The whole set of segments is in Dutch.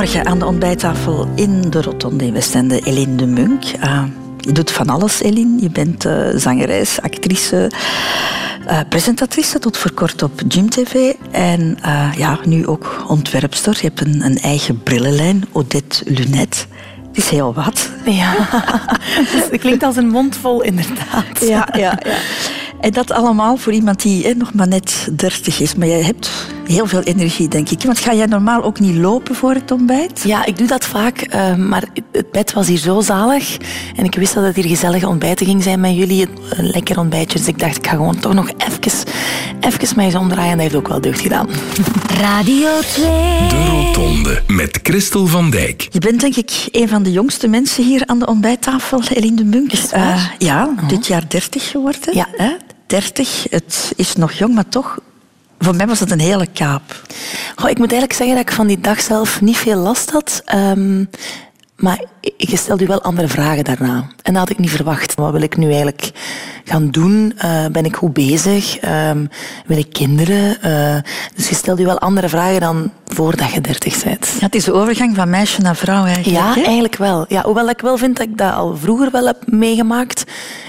Goedemorgen aan de ontbijttafel in de Rotonde in Westende, Eline de Munk. Uh, je doet van alles, Eline. Je bent uh, zangeres, actrice, uh, presentatrice tot voor kort op Gym TV. En ja, nu ook ontwerpster. Je hebt een, een eigen brillenlijn, Odette Lunet. Het is heel wat. Ja, het klinkt als een mond vol, inderdaad. Ja, ja, ja. En dat allemaal voor iemand die nog maar net 30 is. Maar jij hebt heel veel energie, denk ik. Want ga jij normaal ook niet lopen voor het ontbijt? Ja, ik doe dat vaak. Uh, maar het bed was hier zo zalig. En ik wist dat het hier gezellige ontbijten ging zijn met jullie. Een lekker ontbijtje. Dus ik dacht, ik ga gewoon toch nog even, even mij eens omdraaien. En dat heeft ook wel deugd gedaan. Radio 2. De Rotonde met Christel van Dijk. Je bent denk ik een van de jongste mensen hier aan de ontbijttafel, Eline de Munk. Uh, ja, oh. dit jaar 30 geworden. Ja. Hè? 30. Het is nog jong, maar toch voor mij was het een hele kaap. Goh, ik moet eigenlijk zeggen dat ik van die dag zelf niet veel last had. Um, maar je stelde wel andere vragen daarna. En dat had ik niet verwacht. Wat wil ik nu eigenlijk gaan doen? Uh, ben ik goed bezig? Um, wil ik kinderen? Uh, dus je stelt je wel andere vragen dan voordat je dertig bent. Ja, het is de overgang van meisje naar vrouw eigenlijk. Ja, eigenlijk wel. Ja, hoewel ik wel vind dat ik dat al vroeger wel heb meegemaakt.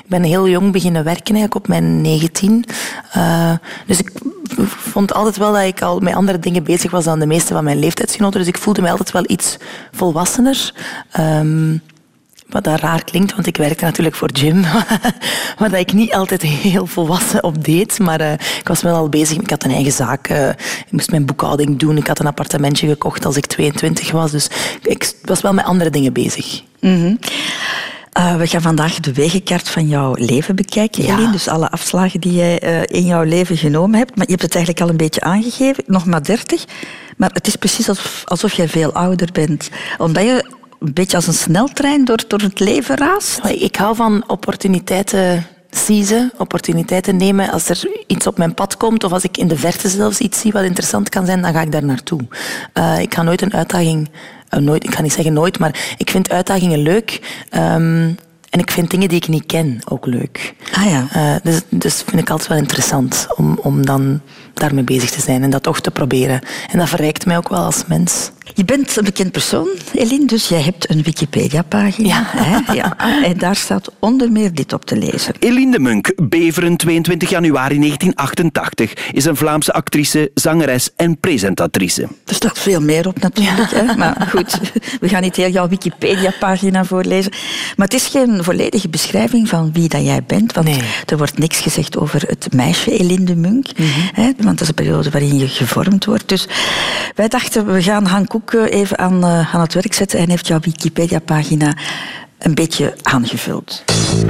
Ik ben heel jong beginnen werken, eigenlijk op mijn 19. Uh, dus ik vond altijd wel dat ik al met andere dingen bezig was dan de meeste van mijn leeftijdsgenoten. Dus ik voelde me altijd wel iets volwassener. Um, wat dat raar klinkt, want ik werkte natuurlijk voor Jim. waar dat ik niet altijd heel volwassen op deed. Maar uh, ik was wel al bezig. Ik had een eigen zaak. Uh, ik moest mijn boekhouding doen. Ik had een appartementje gekocht als ik 22 was. Dus ik was wel met andere dingen bezig. Mm -hmm. Uh, we gaan vandaag de wegenkaart van jouw leven bekijken, ja. Eline. Dus alle afslagen die jij uh, in jouw leven genomen hebt. Maar je hebt het eigenlijk al een beetje aangegeven, nog maar 30. Maar het is precies alsof, alsof jij veel ouder bent. Omdat je een beetje als een sneltrein door, door het leven raast. Ik hou van opportuniteiten seizen, opportuniteiten nemen. Als er iets op mijn pad komt of als ik in de verte zelfs iets zie wat interessant kan zijn, dan ga ik daar naartoe. Uh, ik ga nooit een uitdaging uh, nooit, ik ga niet zeggen nooit, maar ik vind uitdagingen leuk. Um, en ik vind dingen die ik niet ken ook leuk. Ah ja. Uh, dus, dus vind ik altijd wel interessant om, om dan daarmee bezig te zijn en dat toch te proberen. En dat verrijkt mij ook wel als mens. Je bent een bekend persoon, Eline, dus jij hebt een Wikipedia-pagina. Ja. Hè? ja. En daar staat onder meer dit op te lezen. Eline de Munk, Beveren, 22 januari 1988, is een Vlaamse actrice, zangeres en presentatrice. Er staat veel meer op natuurlijk, hè? maar goed, we gaan niet heel jouw Wikipedia-pagina voorlezen. Maar het is geen volledige beschrijving van wie dat jij bent, want nee. er wordt niks gezegd over het meisje Eline de Munk, mm -hmm. hè? want dat is een periode waarin je gevormd wordt. Dus wij dachten, we gaan Han Koek even aan, uh, aan het werk zetten en heeft jouw Wikipedia-pagina een beetje aangevuld.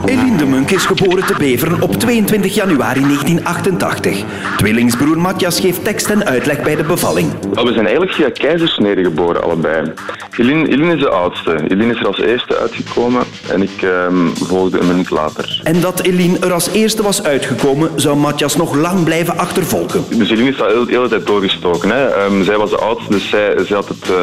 Eline de Munk is geboren te Beveren op 22 januari 1988. Tweelingsbroer Matthias geeft tekst en uitleg bij de bevalling. Oh, we zijn eigenlijk via keizersnede geboren, allebei. Eline, Eline is de oudste. Eline is er als eerste uitgekomen en ik um, volgde een minuut later. En dat Eline er als eerste was uitgekomen, zou Matthias nog lang blijven achtervolgen. Dus Eline is al de hele tijd doorgestoken. Hè. Um, zij was de oudste, dus zij, zij had het, uh,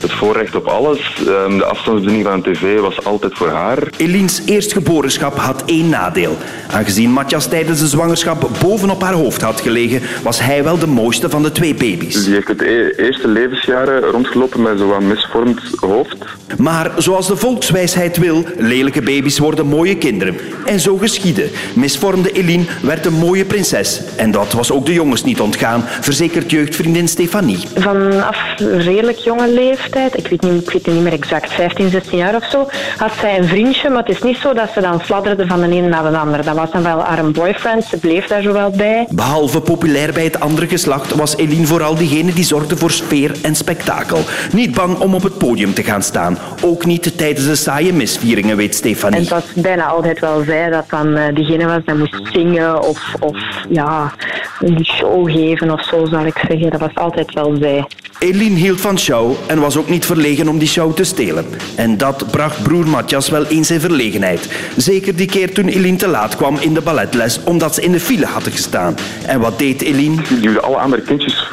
het voorrecht op alles. Um, de afstandsbediening van de tv was altijd voor haar. Eline's eerstgeborenschap had één nadeel. Aangezien Matthias tijdens de zwangerschap bovenop haar hoofd had gelegen, was hij wel de mooiste van de twee baby's. Die heeft het e eerste levensjaren rondgelopen met zo'n misvormd hoofd. Maar zoals de volkswijsheid wil, lelijke baby's worden mooie kinderen. En zo geschiedde. Misvormde Eline werd een mooie prinses. En dat was ook de jongens niet ontgaan, verzekert jeugdvriendin Stefanie. Vanaf redelijk jonge leeftijd, ik weet, niet, ik weet niet meer exact, 15, 16 jaar of zo, had zij een vriendje, maar het is niet zo dat ze dan fladderde van de ene naar de andere. Dat was dan wel haar boyfriend, ze bleef daar zo wel bij. Behalve populair bij het andere geslacht was Eline vooral diegene die zorgde voor sfeer en spektakel. Niet bang om op het podium te gaan staan. Ook niet tijdens de saaie misvieringen, weet Stefanie. En het was bijna altijd wel zij dat dan uh, diegene was dat moest zingen of, of ja, een show geven of zo, zal ik zeggen. Dat was altijd wel zij. Eline hield van show en was ook niet verlegen om die show te stelen. En dat bracht broer Matthias wel eens in verlegenheid. Zeker die keer toen Eline te laat kwam in de balletles omdat ze in de file hadden gestaan. En wat deed Eline? Die duwde alle andere kindjes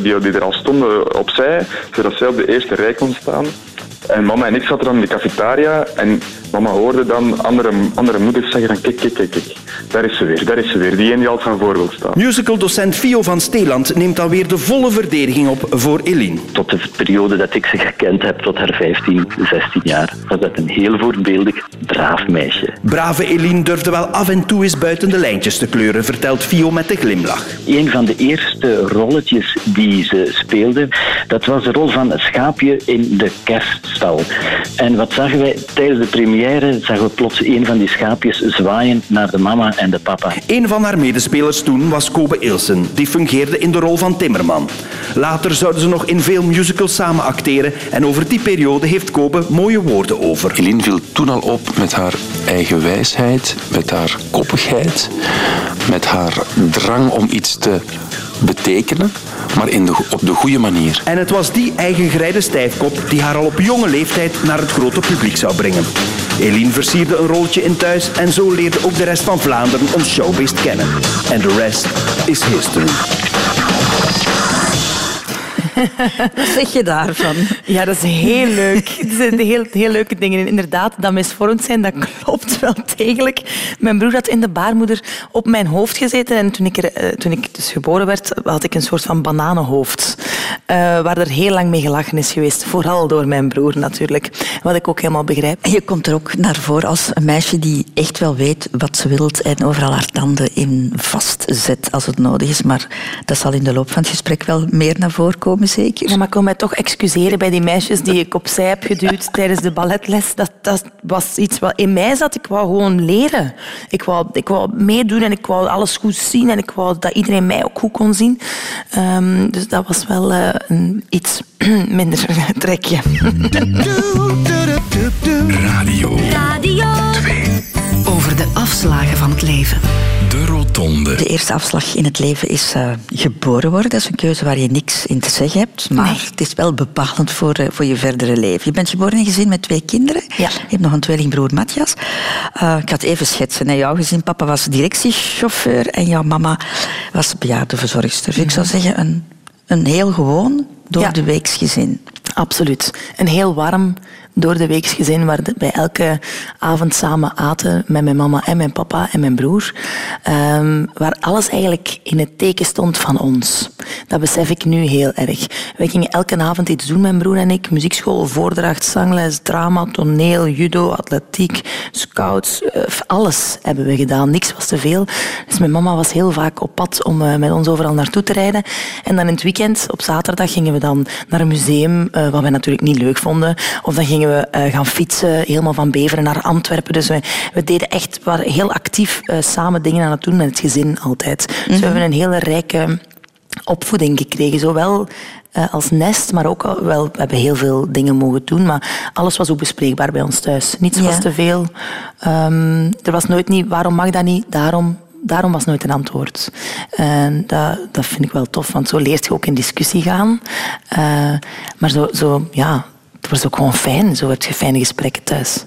die, die er al stonden opzij, zodat zij op de eerste rij kon staan. En mama en ik zaten dan in de cafetaria en Mama hoorde dan andere, andere moeders zeggen dan kijk, kijk, kijk, kijk. Daar is ze weer, daar is ze weer. Die een die altijd van voorbeeld staat. Musicaldocent Fio van Steeland neemt dan weer de volle verdediging op voor Eline. Tot de periode dat ik ze gekend heb, tot haar 15, 16 jaar, was dat een heel voorbeeldig, braaf meisje. Brave Eline durfde wel af en toe eens buiten de lijntjes te kleuren, vertelt Fio met een glimlach. Een van de eerste rolletjes die ze speelde, dat was de rol van het schaapje in de En wat zagen wij tijdens de première? Zagen we plots een van die schaapjes zwaaien naar de mama en de papa. Een van haar medespelers toen was Kobe Ilsen. Die fungeerde in de rol van Timmerman. Later zouden ze nog in veel musicals samen acteren en over die periode heeft Kobe mooie woorden over. Eline viel toen al op met haar eigen wijsheid, met haar koppigheid, met haar drang om iets te betekenen, maar in de, op de goede manier. En het was die eigen gereide stijfkop die haar al op jonge leeftijd naar het grote publiek zou brengen. Eline versierde een rolletje in thuis en zo leerde ook de rest van Vlaanderen ons showbeest kennen. En de rest is history. Wat zeg je daarvan? Ja, dat is heel leuk. Het zijn heel, heel leuke dingen. Inderdaad, dat misvormd zijn, dat klopt wel degelijk. Mijn broer had in de baarmoeder op mijn hoofd gezeten. En toen ik, er, eh, toen ik dus geboren werd, had ik een soort van bananenhoofd. Uh, waar er heel lang mee gelachen is geweest. Vooral door mijn broer natuurlijk. Wat ik ook helemaal begrijp. En je komt er ook naar voren als een meisje die echt wel weet wat ze wilt en overal haar tanden in vastzet als het nodig is. Maar dat zal in de loop van het gesprek wel meer naar voren komen, zeker? Ja, maar ik wil mij toch excuseren bij die meisjes die ik opzij heb geduwd tijdens de balletles. Dat, dat was iets wat in mij zat. Ik wou gewoon leren. Ik wou, ik wou meedoen en ik wou alles goed zien en ik wou dat iedereen mij ook goed kon zien. Um, dus dat was wel uh, een iets minder trekje. Radio. Radio 2. Over de afslagen van het leven. De Rotonde. De eerste afslag in het leven is uh, geboren worden. Dat is een keuze waar je niks in te zeggen hebt. Maar Nee. het is wel bepalend voor, uh, voor je verdere leven. Je bent geboren in een gezin met twee kinderen. Ja. Je hebt nog een tweelingbroer, Matthias. Uh, ik ga het even schetsen. hè. Jouw gezin, papa was directiechauffeur en jouw mama was bejaardenverzorgster. Dus ik zou zeggen een, een heel gewoon door Ja. de weeks gezin. Absoluut. Een heel warm door de weeks gezin waar wij elke avond samen aten met mijn mama en mijn papa en mijn broer. Ehm, waar alles eigenlijk in het teken stond van ons. Dat besef ik nu heel erg. Wij gingen elke avond iets doen, mijn broer en ik. Muziekschool, voordracht, zangles, drama, toneel, judo, atletiek, scouts. eh, alles hebben we gedaan. Niks was te veel. Dus mijn mama was heel vaak op pad om eh, met ons overal naartoe te rijden. En dan in het weekend, op zaterdag, gingen we dan naar een museum, eh, wat wij natuurlijk niet leuk vonden. Of dan gingen eh, gaan fietsen, helemaal van Beveren naar Antwerpen. Dus we, we deden echt, we heel actief eh, samen dingen aan het doen met het gezin altijd. Dus we hebben een hele rijke opvoeding gekregen. Zowel eh, als nest, maar ook al- wel, we hebben heel veel dingen mogen doen. Maar alles was ook bespreekbaar bij ons thuis. Niets Ja. was te veel. Ehm, er was nooit niet, waarom mag dat niet? Daarom. Daarom was nooit een antwoord. En dat, dat vind ik wel tof, want zo leert je ook in discussie gaan. Maar zo, zo, ja, het was ook gewoon fijn. Zo heb je fijne gesprekken thuis.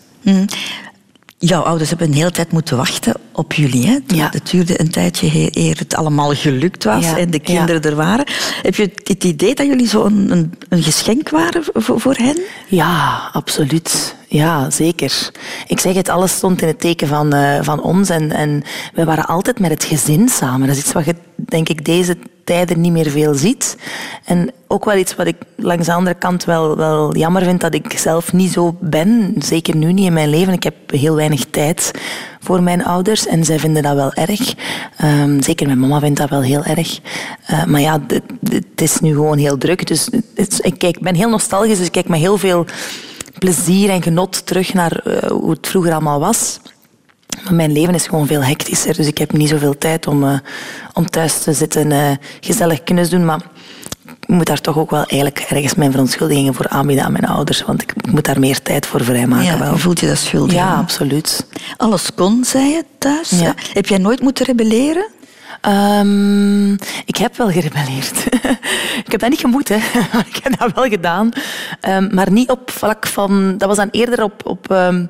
Jouw ouders hebben een hele tijd moeten wachten op jullie. Hè? Ja. Het duurde een tijdje eer het allemaal gelukt was Ja, en de kinderen er waren. Heb je het idee dat jullie zo een, een, een geschenk waren voor, voor hen? Ja, absoluut. Ja, zeker. Ik zeg het, alles stond in het teken van, eh, van ons. En, en we waren altijd met het gezin samen. Dat is iets wat je, denk ik, deze tijden niet meer veel ziet. En ook wel iets wat ik langs de andere kant wel, wel jammer vind, dat ik zelf niet zo ben. Zeker nu niet in mijn leven. Ik heb heel weinig tijd voor mijn ouders en zij vinden dat wel erg. Ehm, zeker mijn mama vindt dat wel heel erg. Eh, maar ja, het is nu gewoon heel druk. Dus het ik kijk, ben heel nostalgisch, dus ik kijk met heel veel plezier en genot terug naar eh, hoe het vroeger allemaal was. Maar mijn leven is gewoon veel hectischer, dus ik heb niet zoveel tijd om, eh, om thuis te zitten en gezellig kennis doen. Maar ik moet daar toch ook wel eigenlijk ergens mijn verontschuldigingen voor aanbieden aan mijn ouders, want ik, moet daar meer tijd voor vrijmaken. Ja, wel. voelt je dat schuldig? Ja, aan? absoluut. Alles kon, zei je thuis. Ja. Heb jij nooit moeten rebelleren? Ehm, ik heb wel gerebelleerd. ik heb dat niet gemoed, hè. ik heb dat wel gedaan. Ehm, maar niet op vlak van... Dat was dan eerder op... op ehm,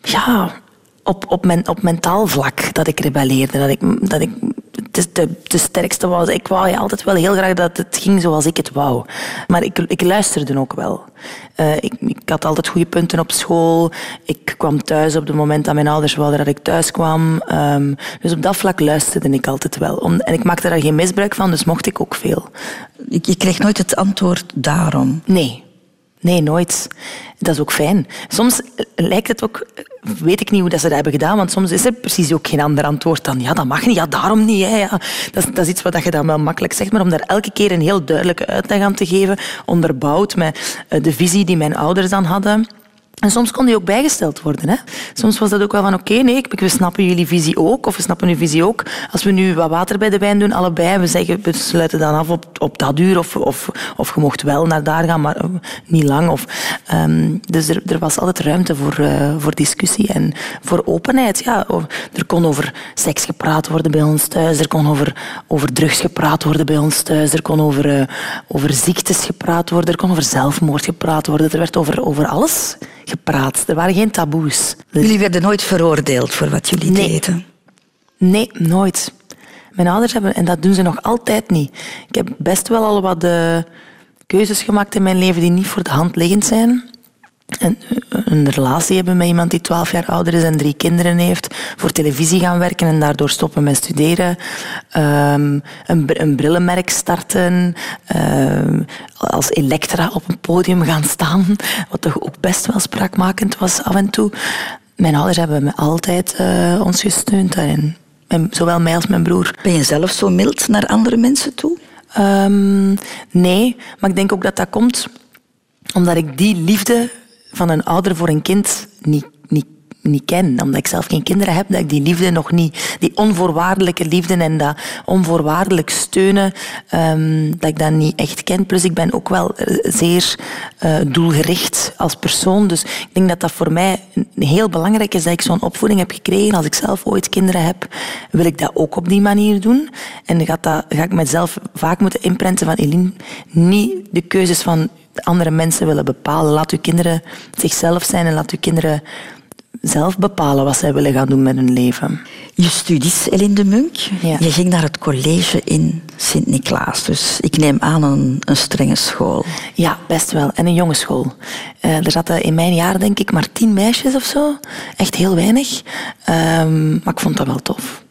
ja, op, op, men, op mentaal vlak dat ik rebelleerde. Dat ik, dat ik de, de, de sterkste was. Ik wou ja, altijd wel heel graag dat het ging zoals ik het wou. Maar ik, ik luisterde ook wel. Uh, ik, ik, had altijd goede punten op school. Ik kwam thuis op het moment dat mijn ouders wilden dat ik thuis kwam. Um, dus op dat vlak luisterde ik altijd wel. Om, en ik maakte daar geen misbruik van, dus mocht ik ook veel. Je kreeg nooit het antwoord daarom? Nee. Nee, nooit. Dat is ook fijn. Soms lijkt het ook, weet ik niet hoe dat ze dat hebben gedaan, want soms is er precies ook geen ander antwoord dan ja, dat mag niet, ja, daarom niet. Hè, ja. Dat, is, dat iets wat je dan wel makkelijk zegt, maar om daar elke keer een heel duidelijke uitleg aan te geven, onderbouwd met eh, de visie die mijn ouders dan hadden en soms kon die ook bijgesteld worden. Hè? Soms was dat ook wel van oké, nee, we snappen jullie visie ook, of we snappen uw visie ook. Als we nu wat water bij de wijn doen, allebei, we zeggen we sluiten dan af op, op dat uur, of, of, of je mocht wel naar daar gaan, maar uh, niet lang. Of, um, dus er, er, was altijd ruimte voor, uh, voor discussie en voor openheid. Ja, er kon over seks gepraat worden bij ons thuis, er kon over, over drugs gepraat worden bij ons thuis, er kon over, uh, over ziektes gepraat worden, er kon over zelfmoord gepraat worden, er werd over, over alles gepraat. Er waren geen taboes. Jullie werden nooit veroordeeld voor wat jullie nee. deden? Nee, nooit. Mijn ouders hebben, en dat doen ze nog altijd niet. Ik heb best wel al wat uh, keuzes gemaakt in mijn leven die niet voor de hand liggend zijn een, een relatie hebben met iemand die 12 jaar ouder is en drie kinderen heeft, voor televisie gaan werken en daardoor stoppen met studeren, um, een, een, brillenmerk starten, um, als Elektra op een podium gaan staan, wat toch ook best wel spraakmakend was af en toe. Mijn ouders hebben me altijd uh, ons gesteund daarin. En zowel mij als mijn broer. Ben je zelf zo mild naar andere mensen toe? Um, nee, maar ik denk ook dat dat komt omdat ik die liefde van een ouder voor een kind niet, niet, niet ken. Omdat ik zelf geen kinderen heb, dat ik die liefde nog niet, die onvoorwaardelijke liefde en dat onvoorwaardelijk steunen, um, dat ik dat niet echt ken. Plus ik ben ook wel eh, zeer uh, doelgericht als persoon. Dus ik denk dat dat voor mij heel belangrijk is dat ik zo'n opvoeding heb gekregen. Als ik zelf ooit kinderen heb, wil ik dat ook op die manier doen. En dan ga, dat, ga ik mezelf vaak moeten inprenten van Eline, niet de keuzes van andere mensen willen bepalen. Laat uw kinderen zichzelf zijn en laat uw kinderen zelf bepalen wat zij willen gaan doen met hun leven. Je studies, Eline de Munk. Ja. Je ging naar het college in Sint-Niklaas. Dus ik neem aan een, een, strenge school. Ja, best wel. En een jonge school. Uh, er zaten in mijn jaar denk ik maar tien meisjes of zo. Echt heel weinig. Um, maar ik vond dat wel tof.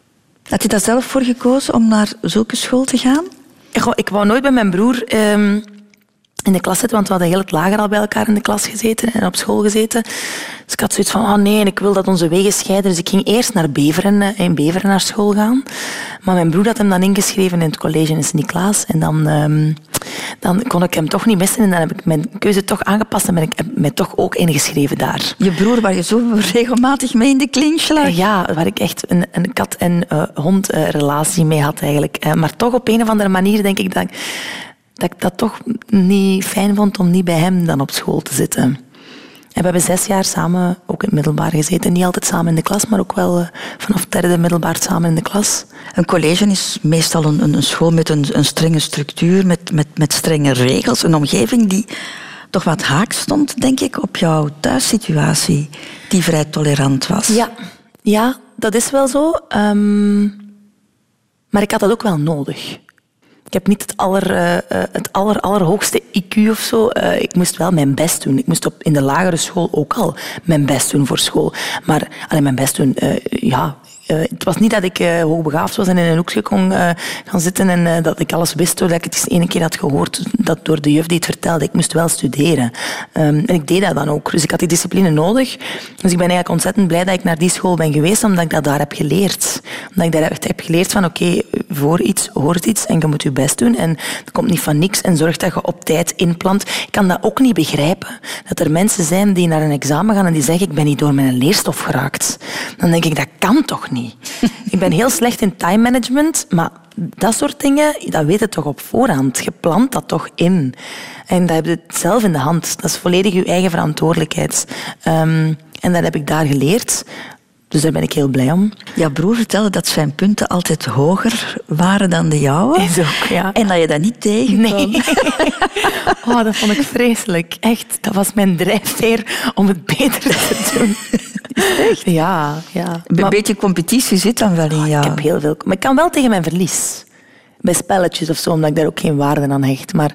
Had je daar zelf voor gekozen om naar zulke school te gaan? Ik, ik wou nooit bij mijn broer... Um, in de klas zitten, want we hadden heel het lager al bij elkaar in de klas gezeten en op school gezeten. Dus ik had zoiets van, oh nee, ik wil dat onze wegen scheiden. Dus ik ging eerst naar Beveren, eh, in Beveren naar school gaan. Maar mijn broer had hem dan ingeschreven in het college in Sint-Niklaas. En dan, um, dan kon ik hem toch niet missen. En dan heb ik mijn keuze toch aangepast en ben ik mij toch ook ingeschreven daar. Je broer waar je zo regelmatig mee in de clinch lag? Ja, waar ik echt een, een kat- en uh, hond uh, relatie mee had eigenlijk. Uh, maar toch op een of andere manier denk ik dat ik dat ik dat toch niet fijn vond om niet bij hem dan op school te zitten. En we hebben zes jaar samen ook in het middelbaar gezeten. Niet altijd samen in de klas, maar ook wel uh, vanaf derde middelbaar samen in de klas. Een college is meestal een, een school met een, een, strenge structuur, met, met, met strenge regels. Een omgeving die toch wat haak stond, denk ik, op jouw thuissituatie, die vrij tolerant was. Ja, ja dat is wel zo. Um, maar ik had dat ook wel nodig. Ik heb niet het, aller, uh, het aller, allerhoogste IQ of zo. Uh, ik moest wel mijn best doen. Ik moest op, in de lagere school ook al mijn best doen voor school. Maar alleen mijn best doen, ja, het was niet dat ik uh, hoogbegaafd was en in een hoekje kon uh, gaan zitten en dat ik alles wist doordat ik het eens ene keer had gehoord dat door de juf die het vertelde. Ik moest wel studeren. Um, en ik deed dat dan ook. Dus ik had die discipline nodig. Dus ik ben eigenlijk ontzettend blij dat ik naar die school ben geweest, omdat ik dat daar heb geleerd. Omdat ik daar echt heb geleerd van oké, voor iets hoort iets en je moet je best doen. En het komt niet van niks en zorg dat je op tijd inplant. Ik kan dat ook niet begrijpen. Dat er mensen zijn die naar een examen gaan en die zeggen ik ben niet door mijn leerstof geraakt. Dan denk ik, dat kan toch niet? ik ben heel slecht in time management, maar dat soort dingen, dat weet je toch op voorhand. Je plant dat toch in. En dat heb je zelf in de hand. Dat is volledig je eigen verantwoordelijkheid. Um, en dat heb ik daar geleerd. Dus daar ben ik heel blij om. Jouw broer vertelde dat zijn punten altijd hoger waren dan de jouwe. Is ook, ja. En dat je dat niet tegenkwam. Nee. Oh, dat vond ik vreselijk. Echt, dat was mijn drijfveer om het beter te doen. Echt? Ja, ja. Een Maar- beetje competitie zit dan wel in jou. Ik heb heel veel... Maar ik kan wel tegen mijn verlies. Bij spelletjes of zo, omdat ik daar ook geen waarde aan hecht. Maar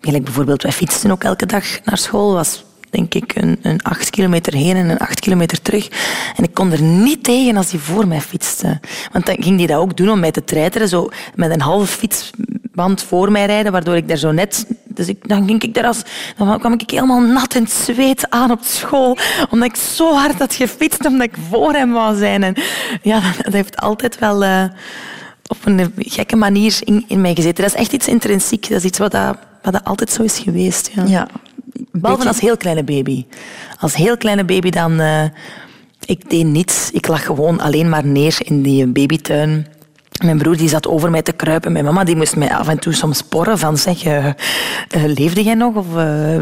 gelijk bijvoorbeeld, wij fietsten ook elke dag naar school. was denk ik een, een acht kilometer heen en een acht kilometer terug. En ik kon er niet tegen als hij voor mij fietste. Want dan ging hij dat ook doen om mij te treiteren. Zo met een halve fietsband voor mij rijden, waardoor ik daar zo net... Dus ik, dan, ging ik daar als, dan kwam ik helemaal nat in zweet aan op school. Omdat ik zo hard had gefietst, omdat ik voor hem wou zijn. En ja, dat, dat heeft altijd wel... eh, op een gekke manier in, in mij gezeten. Dat is echt iets intrinsiek. Dat is iets wat, dat, wat dat altijd zo is geweest. Ja. Ja. Behalve als heel kleine baby. Als heel kleine baby dan... eh, ik deed niets. Ik lag gewoon alleen maar neer in die babytuin. Mijn broer die zat over mij te kruipen. Mijn mama die moest mij af en toe soms porren van zeg, eh, leefde jij nog? Of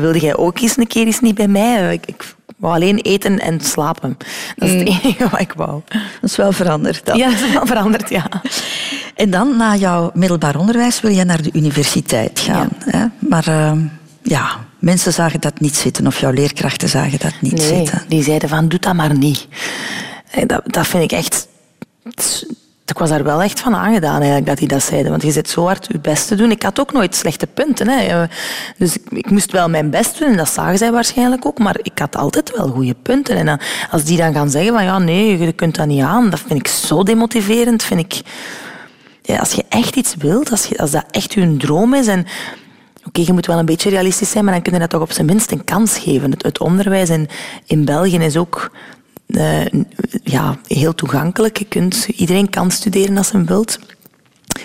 wilde jij ook eens een keer eens niet bij mij? Ik, ik wou alleen eten en slapen. Dat is het enige wat ik wou. Dat is wel veranderd dan. Ja, dat is wel veranderd, ja. En dan, na jouw middelbaar onderwijs, wil je naar de universiteit gaan. Hè? Maar ja, mensen zagen dat niet zitten. Of jouw leerkrachten zagen dat niet Nee, zitten. die zeiden van, doe dat maar niet. Dat, dat vind ik echt... Ik was daar wel echt van aangedaan eigenlijk, dat die dat zeiden. Want je zit zo hard je best te doen. Ik had ook nooit slechte punten. Hè. Dus ik, ik moest wel mijn best doen. En dat zagen zij waarschijnlijk ook. Maar ik had altijd wel goede punten. En dan, als die dan gaan zeggen van... Ja, nee, je kunt dat niet aan. Dat vind ik zo demotiverend. Vind ik... Ja, als je echt iets wilt, als, je, als dat echt je droom is... En, Oké, je moet wel een beetje realistisch zijn, maar dan kun je dat toch op zijn minst een kans geven. Het, het onderwijs in, in België is ook eh, ja, heel toegankelijk. Je kunt, iedereen kan studeren als hij wilt.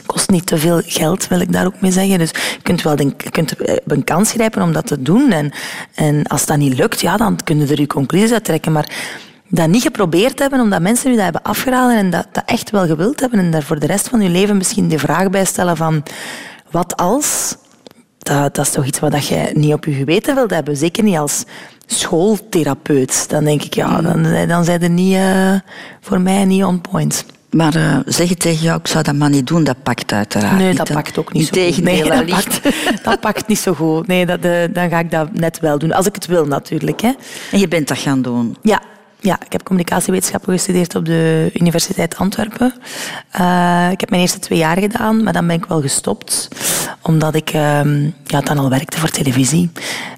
Kost niet te veel geld, wil ik daar ook mee zeggen. Dus je kunt wel je kunt op een kans grijpen om dat te doen. En, en als dat niet lukt, ja, dan kun je er je conclusies uit trekken. Maar dat niet geprobeerd hebben, omdat mensen u dat hebben afgeraden en dat, dat echt wel gewild hebben en daar voor de rest van je leven misschien de vraag bij stellen van wat als dat, dat is toch iets wat dat je niet op je geweten wilt hebben. Zeker niet als schooltherapeut. Dan denk ik, ja, dan, dan zijn er niet, eh, voor mij niet on point. Maar eh, zeggen tegen jou, ik zou dat maar niet doen, dat pakt uiteraard Nee, dat pakt ook niet zo goed. Nee, dat, pakt, dat pakt niet zo goed. Nee, dat, eh, dan ga ik dat net wel doen. Als ik het wil, natuurlijk. Hè. En je bent dat gaan doen. Ja, ja, ik heb communicatiewetenschappen gestudeerd op de Universiteit Antwerpen. Eh, ik heb mijn eerste twee jaar gedaan, maar dan ben ik wel gestopt. Omdat ik ehm, ja, dan al werkte voor televisie.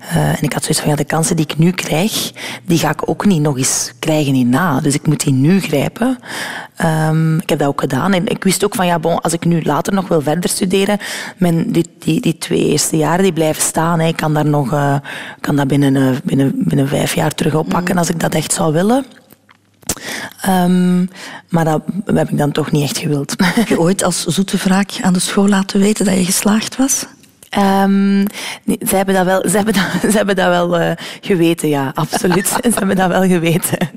Eh, en ik had zoiets van, ja, de kansen die ik nu krijg, die ga ik ook niet nog eens krijgen hierna. Dus ik moet die nu grijpen. Ehm, ik heb dat ook gedaan. En ik wist ook van, ja, bon, als ik nu later nog wil verder studeren, mijn, die, die, die twee eerste jaren die blijven staan. Hè. Ik kan, daar nog, eh, kan dat binnen, binnen, binnen vijf jaar terug oppakken als ik dat echt zou willen. Ehm, maar dat heb ik dan toch niet echt gewild. Heb je ooit als zoete wraak aan de school laten weten dat je geslaagd was? Nee, ze hebben dat wel, ze hebben dat, ze hebben dat wel eh, geweten, ja, absoluut. ze hebben dat wel geweten.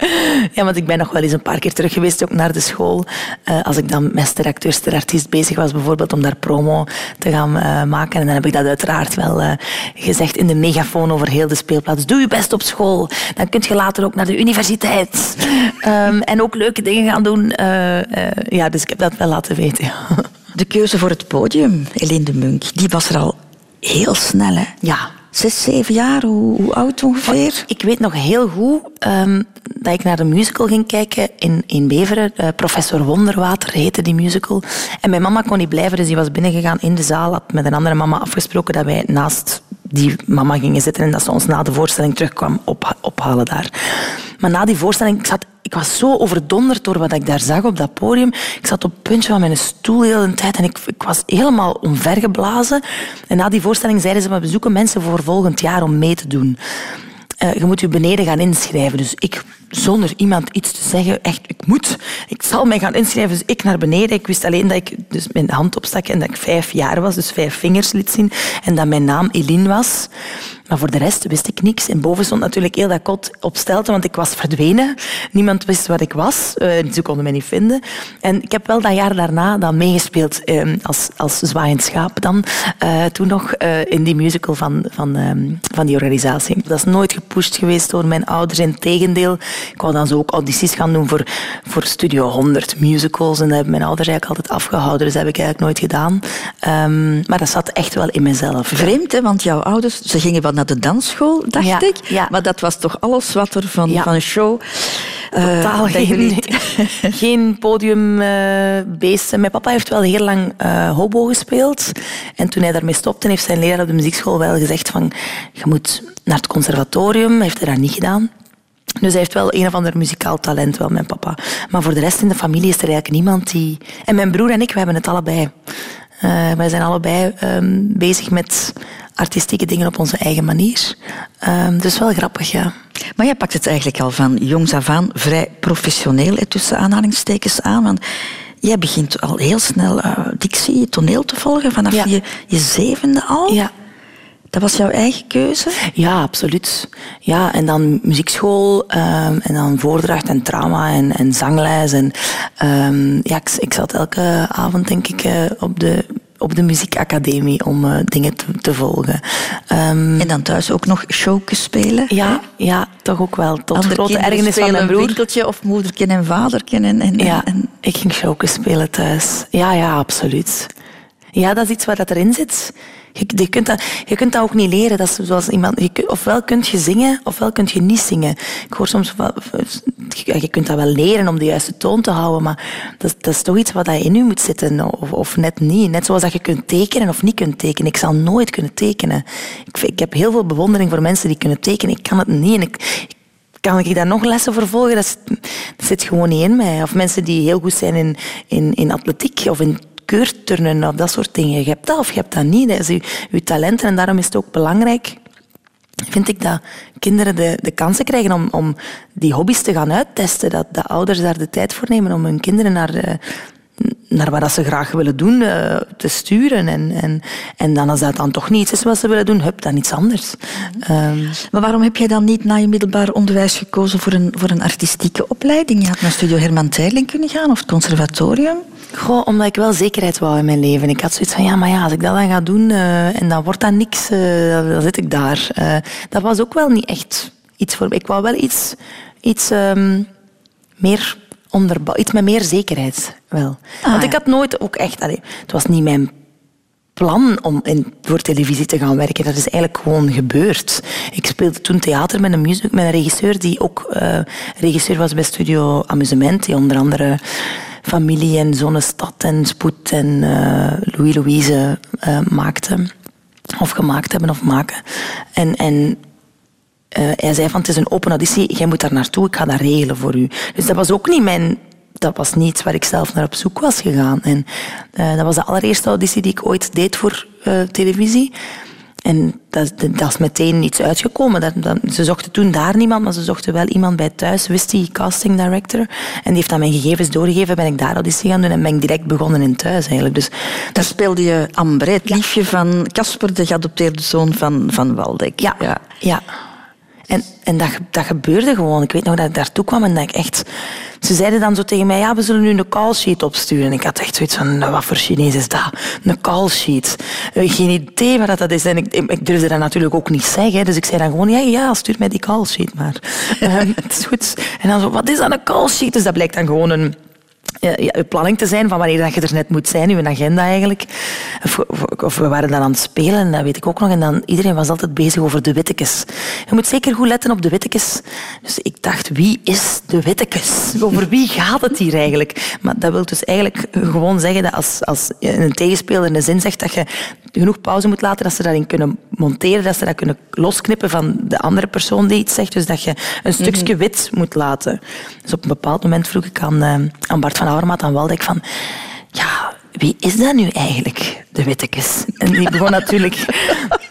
Ja, want ik ben nog wel eens een paar keer terug geweest, ook naar de school. Eh, als ik dan met ster acteur, ster artiest bezig was, bijvoorbeeld om daar promo te gaan eh, maken. En dan heb ik dat uiteraard wel gezegd in de megafoon over heel de speelplaats. Doe je best op school. Dan kun je later ook naar de universiteit. Ehm, en ook leuke dingen gaan doen. Ja, dus ik heb dat wel laten weten. De keuze voor het podium, Eline de Munk, die was er al heel snel. Hè? Ja, Zes, zeven jaar, hoe, hoe oud ongeveer? Ik weet nog heel goed ehm, dat ik naar de musical ging kijken in, in Beveren. Eh, Professor Wonderwater heette die musical. En mijn mama kon niet blijven, dus die was binnengegaan in de zaal. Had met een andere mama afgesproken dat wij naast die mama gingen zitten en dat ze ons na de voorstelling terugkwam op, ophalen daar. Maar na die voorstelling, ik, zat, ik was zo overdonderd door wat ik daar zag op dat podium. Ik zat op het puntje van mijn stoel de hele tijd en ik, ik was helemaal omvergeblazen. En na die voorstelling zeiden ze, we zoeken mensen voor volgend jaar om mee te doen. Eh, je moet je beneden gaan inschrijven. Dus ik, zonder iemand iets te zeggen, echt, ik moet, ik zal mij gaan inschrijven. Dus ik naar beneden. Ik wist alleen dat ik dus mijn hand opstak en dat ik vijf jaar was, dus vijf vingers liet zien. En dat mijn naam Eline was. Maar voor de rest wist ik niks. En boven stond natuurlijk heel dat kot op stelte, want ik was verdwenen. Niemand wist waar ik was. Uh, ze konden mij niet vinden. En ik heb wel dat jaar daarna dan meegespeeld uh, als, als zwaaiend schaap dan. Uh, toen nog in die musical van, van, ehm, van die organisatie. Dat is nooit gepusht geweest door mijn ouders. Integendeel, ik wou dan zo ook audities gaan doen voor, voor Studio 100 musicals. En dat hebben mijn ouders eigenlijk altijd afgehouden. Dus dat heb ik eigenlijk nooit gedaan. Um, maar dat zat echt wel in mezelf. Vreemd, hè? want jouw ouders ze gingen wat naar de dansschool, dacht ja, ik. Ja. Maar dat was toch alles wat er van, Ja. van een show... eh, Totaal geen, geen podiumbeesten. Mijn papa heeft wel heel lang eh, hobo gespeeld. En toen hij daarmee stopte, heeft zijn leraar op de muziekschool wel gezegd van je moet naar het conservatorium. Heeft hij dat niet gedaan. Dus hij heeft wel een of ander muzikaal talent, wel, mijn papa. Maar voor de rest in de familie is er eigenlijk niemand die... En mijn broer en ik, we hebben het allebei. Eh, wij zijn allebei ehm, bezig met artistieke dingen op onze eigen manier. Ehm, dus wel grappig, ja. Maar jij pakt het eigenlijk al van jongs af aan vrij professioneel, hè, tussen aanhalingstekens aan. Want jij begint al heel snel eh, dictie, toneel te volgen vanaf Ja. je, je zevende al. Ja. Dat was jouw eigen keuze? Ja, absoluut. Ja, en dan muziekschool ehm, en dan voordracht en drama en, en zangles. En, ehm, ja, ik, ik zat elke avond, denk ik, eh, op, de, op de muziekacademie om eh, dingen te, te volgen. Ehm, En dan thuis ook nog showjes spelen? ja, ja, toch ook wel. Tot Andere grote ergernis van mijn broer. winkeltje of moederken en vaderken. En, en, Ja, en, ik ging showken spelen thuis. Ja, ja, absoluut. Ja, dat is iets waar dat erin zit. Je, kunt dat, je kunt dat ook niet leren. Dat zoals iemand, je, ofwel kun je zingen, ofwel kun je niet zingen. Ik hoor soms je kunt dat wel leren om de juiste toon te houden, maar dat, dat is toch iets wat in je moet zitten, of, of net niet. Net zoals dat je kunt tekenen of niet kunt tekenen. Ik zal nooit kunnen tekenen. Ik, ik heb heel veel bewondering voor mensen die kunnen tekenen. Ik kan het niet. En ik, kan ik daar nog lessen voor volgen? Dat zit, dat zit gewoon niet in mij. Of mensen die heel goed zijn in, in, in atletiek of in keurturnen of dat soort dingen. Je hebt dat of je hebt dat niet. Dat is je, je talent en daarom is het ook belangrijk vind ik dat kinderen de, de kansen krijgen om, om die hobby's te gaan uittesten. Dat, dat ouders daar de tijd voor nemen om hun kinderen naar, eh, naar wat ze graag willen doen eh, te sturen. En, en, en dan als dat dan toch niet is wat ze willen doen, hup, dan iets anders. Ehm, Maar waarom heb jij dan niet na je middelbaar onderwijs gekozen voor een, voor een artistieke opleiding? Je had naar Studio Herman Teirling kunnen gaan of het conservatorium. Goh, omdat ik wel zekerheid wou in mijn leven. Ik had zoiets van, ja, maar ja, als ik dat dan ga doen eh, en dan wordt dat niks, eh, dan, zit ik daar. Dat was ook wel niet echt iets voor me. Ik wou wel iets, iets ehm, meer onderbouw, iets met meer zekerheid wel. Want ik had nooit ook echt, allee, het was niet mijn plan om in, voor televisie te gaan werken. Dat is eigenlijk gewoon gebeurd. Ik speelde toen theater met een, music, met een regisseur die ook eh, regisseur was bij Studio Amusement. Die onder andere Familie en Zonnestad en Spoed en eh, Louis Louise eh, maakte. Of gemaakt hebben of maken. En, en eh, hij zei van het is een open auditie, jij moet daar naartoe, ik ga dat regelen voor u. Dus dat was ook niet mijn... Dat was niet waar ik zelf naar op zoek was gegaan. En eh, dat was de allereerste auditie die ik ooit deed voor eh, televisie. En dat, dat, is meteen iets uitgekomen. Dat, dat- ze zochten toen daar niemand, maar ze zochten wel iemand bij thuis, wist die casting director. En die heeft aan mijn gegevens doorgegeven, ben ik daar auditie gaan doen en ben ik direct begonnen in thuis eigenlijk. Dus Daar speelde je Ambre, het liefje van Casper, de geadopteerde zoon van, van Waldek. Ja, ja. En, en dat, dat gebeurde gewoon. Ik weet nog dat ik daartoe kwam en dat ik echt... Ze zeiden dan zo tegen mij, ja, we zullen nu een call sheet opsturen. En ik had echt zoiets van, nou, wat voor Chinees is dat? Een call sheet. Eh, Geen idee wat dat is. En ik, ik durfde dat natuurlijk ook niet zeggen. Dus ik zei dan gewoon, ja, ja, stuur mij die call sheet maar. Ehm, het is goed. En dan zo, wat is dan een call sheet? Dus dat blijkt dan gewoon een ja, ja, planning te zijn van wanneer dat je er net moet zijn, uw agenda eigenlijk. Of, of, of we waren dan aan het spelen, en dat weet ik ook nog. En dan, iedereen was altijd bezig over de wittekes. Je moet zeker goed letten op de wittekes. Dus ik dacht, wie is de wittekes? Over wie gaat het hier eigenlijk? Maar dat wil dus eigenlijk gewoon zeggen dat als, als een tegenspeler een zin zegt dat je genoeg pauze moet laten, dat ze daarin kunnen monteren, dat ze dat kunnen losknippen van de andere persoon die iets zegt. Dus dat je een stukje wit moet laten. Dus op een bepaald moment vroeg ik aan, eh, aan Bart van Avermaat aan Waldek van... Ja, wie is dat nu eigenlijk, de wittekes? En die begon natuurlijk...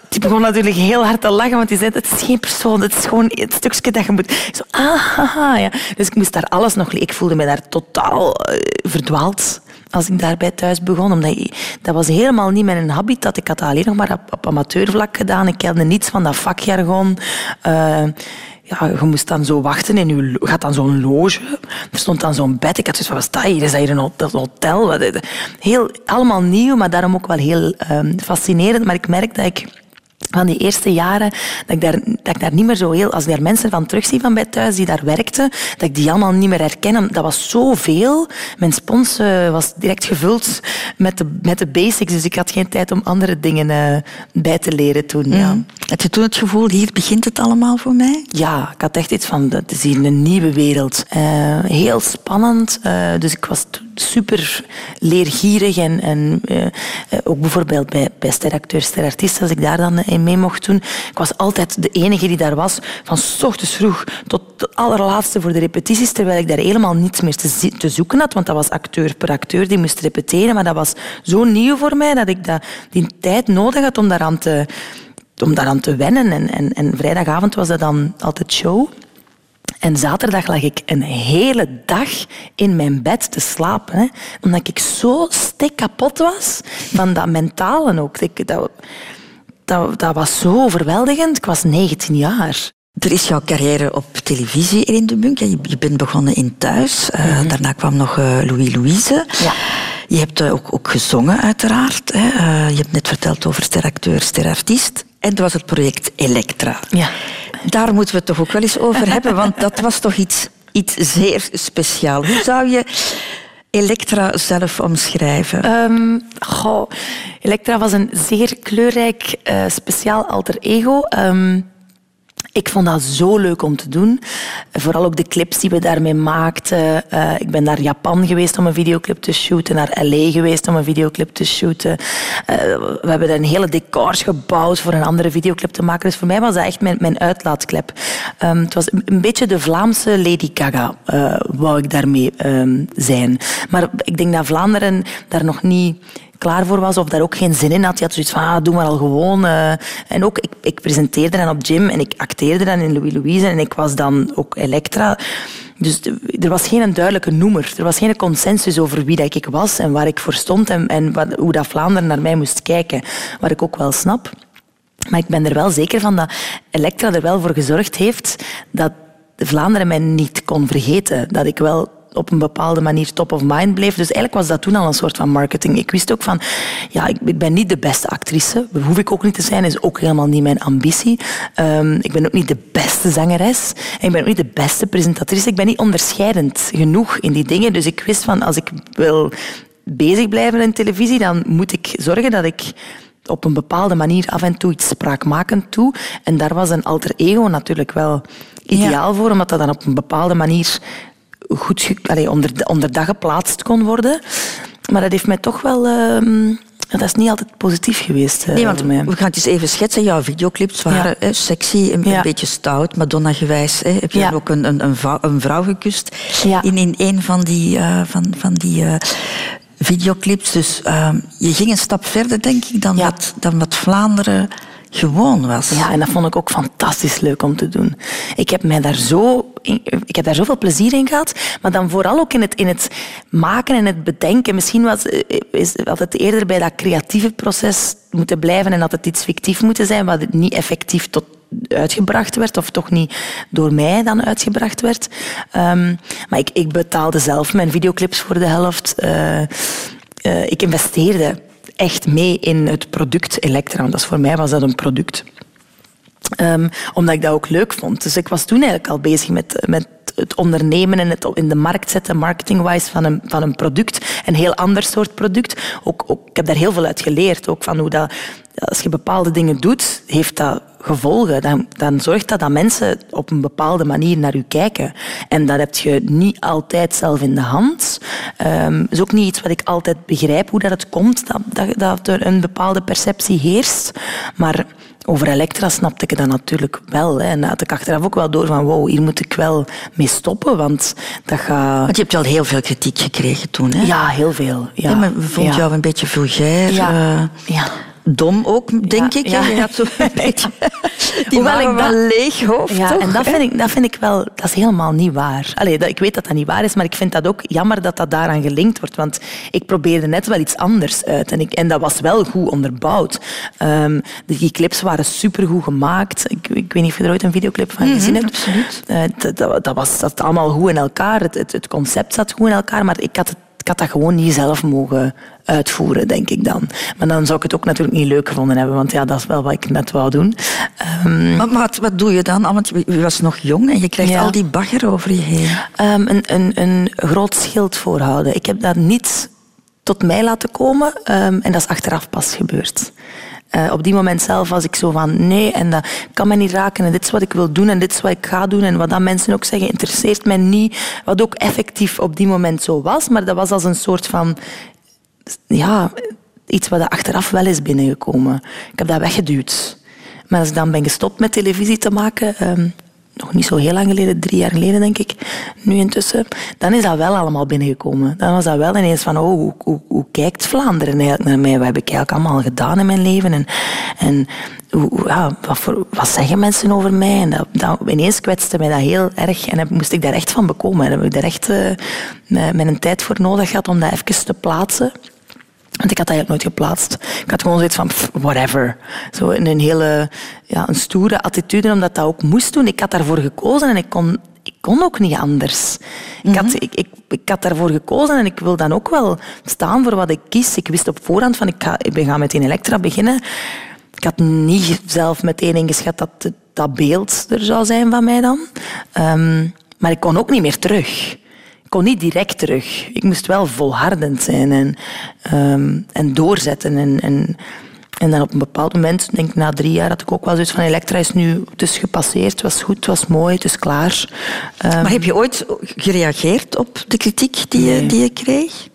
Die begon natuurlijk heel hard te lachen, want die zei, het is geen persoon, het is gewoon het stukje dat je moet... Ik zo, ah, ja. Dus ik moest daar alles nog... Ik voelde me daar totaal eh, verdwaald. als ik daarbij thuis begon. Omdat dat was helemaal niet mijn habitat. Ik had dat alleen nog maar op, amateurvlak gedaan. Ik kende niets van dat vakjargon. Eh, ja, je moest dan zo wachten in je... gaat dan zo'n loge. Er stond dan zo'n bed. Ik had zoiets van, wat dat hier? Is dat hier een hotel? Dat? Heel, allemaal nieuw, maar daarom ook wel heel ehm, fascinerend. Maar ik merk dat ik van die eerste jaren, dat ik, daar, dat ik daar niet meer zo heel... Als ik daar mensen van terugzie van bij thuis die daar werkten, dat ik die allemaal niet meer herken. Dat was zoveel. Mijn spons eh, was direct gevuld met de, met de basics, dus ik had geen tijd om andere dingen eh, bij te leren toen. Ja. Had je toen het gevoel, hier begint het allemaal voor mij? Ja, ik had echt iets van, het is hier een nieuwe wereld. Eh, heel spannend. dus ik was t- super leergierig. En, en eh, eh, ook bijvoorbeeld bij, bij steracteurs, sterartiesten, als ik daar dan in mee mocht doen. Ik was altijd de enige die daar was, van s ochtends vroeg tot het allerlaatste voor de repetities, terwijl ik daar helemaal niets meer te, te zoeken had, want dat was acteur per acteur, die moest repeteren. Maar dat was zo nieuw voor mij, dat ik dat, die tijd nodig had om daaraan te om daaraan te wennen. En, en, en vrijdagavond was dat dan altijd show. En zaterdag lag ik een hele dag in mijn bed te slapen. Hè, omdat ik zo stik kapot was van dat mentale ook. Ik, dat, dat, dat was zo overweldigend. Ik was 19 jaar. Er is jouw carrière op televisie, Erin de Bunk. Je, je bent begonnen in Thuis. Eh, Daarna kwam nog eh, Louis Louise. Ja. Je hebt eh, ook, ook gezongen, uiteraard. Hè. Je hebt net verteld over steracteur, sterartiest. En er was het project Elektra. Ja. Daar moeten we het toch ook wel eens over hebben, want dat was toch iets, iets zeer speciaals. Hoe zou je Elektra zelf omschrijven? Ehm, goh, Elektra was een zeer kleurrijk, eh, speciaal alter ego. Ehm, ik vond dat zo leuk om te doen. Vooral ook de clips die we daarmee maakten. Eh, ik ben naar Japan geweest om een videoclip te shooten, naar LA geweest om een videoclip te shooten. Eh, we hebben een hele decors gebouwd voor een andere videoclip te maken. Dus voor mij was dat echt mijn, mijn uitlaatklep. Ehm, het was een, beetje de Vlaamse Lady Gaga, eh, wou ik daarmee ehm, zijn. Maar ik denk dat Vlaanderen daar nog niet klaar voor was of daar ook geen zin in had. Je had zoiets van, ah, doe maar al gewoon. eh. en ook, ik, ik presenteerde dan op Jim en ik acteerde dan in Louis Louise en ik was dan ook Elektra. Dus er was geen duidelijke noemer. Er was geen consensus over wie dat ik was en waar ik voor stond en, en wat, hoe dat Vlaanderen naar mij moest kijken. Wat ik ook wel snap. Maar ik ben er wel zeker van dat Elektra er wel voor gezorgd heeft dat Vlaanderen mij niet kon vergeten. Dat ik wel op een bepaalde manier top of mind bleef. Dus eigenlijk was dat toen al een soort van marketing. Ik wist ook van, ja, ik, ben niet de beste actrice. Dat hoef ik ook niet te zijn. is ook helemaal niet mijn ambitie. Ehm, ik ben ook niet de beste zangeres. En ik ben ook niet de beste presentatrice. Ik ben niet onderscheidend genoeg in die dingen. Dus ik wist van, als ik wil bezig blijven in televisie, dan moet ik zorgen dat ik op een bepaalde manier af en toe iets spraakmakend doe. En daar was een alter ego natuurlijk wel ideaal voor, omdat dat dan op een bepaalde manier goed allee, onder, onderdag geplaatst kon worden. Maar dat heeft mij toch wel... ehm, dat is niet altijd positief geweest eh, Nee, want we gaan het eens even schetsen. Jouw videoclips waren Ja. hè, sexy, een, Ja. beetje stout, Madonna-gewijs. Hè. Heb je Ja. ook een, een, een, vrouw, een vrouw gekust in, in een van die, eh, van, van die eh, videoclips. Dus ehm, je ging een stap verder, denk ik, dan, wat, dan wat Vlaanderen gewoon was. Ja, en dat vond ik ook fantastisch leuk om te doen. Ik heb, mij daar zo ik heb daar zoveel plezier in gehad, maar dan vooral ook in het, in het maken en het bedenken. Misschien was, eh, is het eerder bij dat creatieve proces moeten blijven en had het iets fictief moeten zijn, wat niet effectief tot uitgebracht werd, of toch niet door mij dan uitgebracht werd. Ehm, maar ik, ik betaalde zelf mijn videoclips voor de helft. Eh, eh, ik investeerde echt mee in het product Elektra. Want dat voor mij was dat een product. Ehm, omdat ik dat ook leuk vond. Dus ik was toen eigenlijk al bezig met, met het ondernemen en het in de markt zetten, marketing-wise, van een, van een product. Een heel ander soort product. Ook, ook, ik heb daar heel veel uit geleerd. Ook van hoe dat, als je bepaalde dingen doet, heeft dat gevolgen. Dan, dan zorgt dat dat mensen op een bepaalde manier naar je kijken. En dat heb je niet altijd zelf in de hand. Ehm is ook niet iets wat ik altijd begrijp, hoe dat het komt, dat, dat, dat er een bepaalde perceptie heerst. Maar over Elektra snapte ik dat natuurlijk wel. Hè. En had ik achteraf ook wel door van, wow, hier moet ik wel mee stoppen, want dat gaat... Want je hebt wel heel veel kritiek gekregen toen, hè? Ja, heel veel. Ja, Ja, we vonden ja. jou een beetje vulgair. Ja. eh, Ja. Dom ook, denk Ja, ik. ja. Je had zo een beetje die Hoewel ik dat- wel leeg hoofd, Ja, toch? en dat vind, ik, dat vind ik wel... Dat is helemaal niet waar. Allee, dat, ik weet dat dat niet waar is, maar ik vind dat ook jammer dat dat daaraan gelinkt wordt. Want ik probeerde net wel iets anders uit. En, ik, en dat was wel goed onderbouwd. Ehm, die clips waren supergoed gemaakt. Ik, ik weet niet of je er ooit een videoclip van gezien hebt. absoluut. Eh, dat, dat, was dat allemaal goed in elkaar. Het, het, het concept zat goed in elkaar, maar ik had, het, had dat gewoon niet zelf mogen uitvoeren, denk ik dan. Maar dan zou ik het ook natuurlijk niet leuk gevonden hebben, want ja, dat is wel wat ik net wou doen. Ehm, Maar, maar wat, wat doe je dan? Ah, Want je was nog jong en je krijgt Ja. al die bagger over je heen. Ehm, een, een, een groot schild voorhouden. Ik heb dat niet tot mij laten komen ehm, en dat is achteraf pas gebeurd. Eh, op die moment zelf was ik zo van nee en dat kan mij niet raken en dit is wat ik wil doen en dit is wat ik ga doen en wat dat mensen ook zeggen interesseert mij niet. Wat ook effectief op die moment zo was, maar dat was als een soort van ja, iets wat er achteraf wel is binnengekomen. Ik heb dat weggeduwd. Maar als ik dan ben gestopt met televisie te maken, ehm, nog niet zo heel lang geleden, drie jaar geleden denk ik, nu intussen, dan is dat wel allemaal binnengekomen. Dan was dat wel ineens van, oh, hoe, hoe, kijkt Vlaanderen eigenlijk naar mij? Wat heb ik eigenlijk allemaal gedaan in mijn leven? En, en hoe, ja, wat, zeggen mensen over mij? En dat, ineens kwetste mij dat heel erg en moest ik daar echt van bekomen. En heb ik daar echt eh, met, met een tijd voor nodig gehad om dat even te plaatsen. Want ik had dat eigenlijk nooit geplaatst. Ik had gewoon zoiets van, pff, whatever. Zo in een hele ja, een stoere attitude, omdat dat ook moest doen. Ik had daarvoor gekozen en ik kon, ik kon ook niet anders. ik, had, ik, ik, ik had daarvoor gekozen en ik wil dan ook wel staan voor wat ik kies. Ik wist op voorhand van, ik ga, ik ga met in Elektra beginnen. Ik had niet zelf meteen ingeschat dat dat beeld er zou zijn van mij dan. Ehm, maar ik kon ook niet meer terug. Ik kon niet direct terug. Ik moest wel volhardend zijn en, ehm, en doorzetten. En, en, en dan op een bepaald moment, denk ik na drie jaar, had ik ook wel zoiets van Elektra is nu is gepasseerd, het was goed, het was mooi, het is klaar. Ehm, Maar heb je ooit gereageerd op de kritiek die, je, die je kreeg?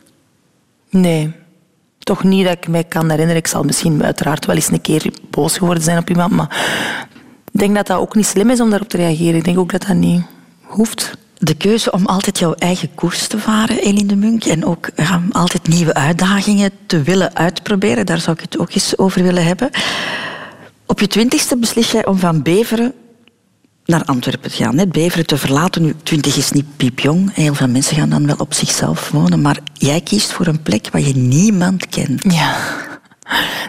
Nee. Toch niet dat ik mij kan herinneren. Ik zal misschien uiteraard wel eens een keer boos geworden zijn op iemand, maar ik denk dat dat ook niet slim is om daarop te reageren. Ik denk ook dat dat niet hoeft. De keuze om altijd jouw eigen koers te varen, Eline de Munk, en ook ja, altijd nieuwe uitdagingen te willen uitproberen, daar zou ik het ook eens over willen hebben. Op je twintigste beslis jij om van Beveren naar Antwerpen te gaan. Hè? Beveren te verlaten. Nu, twintig is niet piepjong. Heel veel mensen gaan dan wel op zichzelf wonen. Maar jij kiest voor een plek waar je niemand kent. Ja.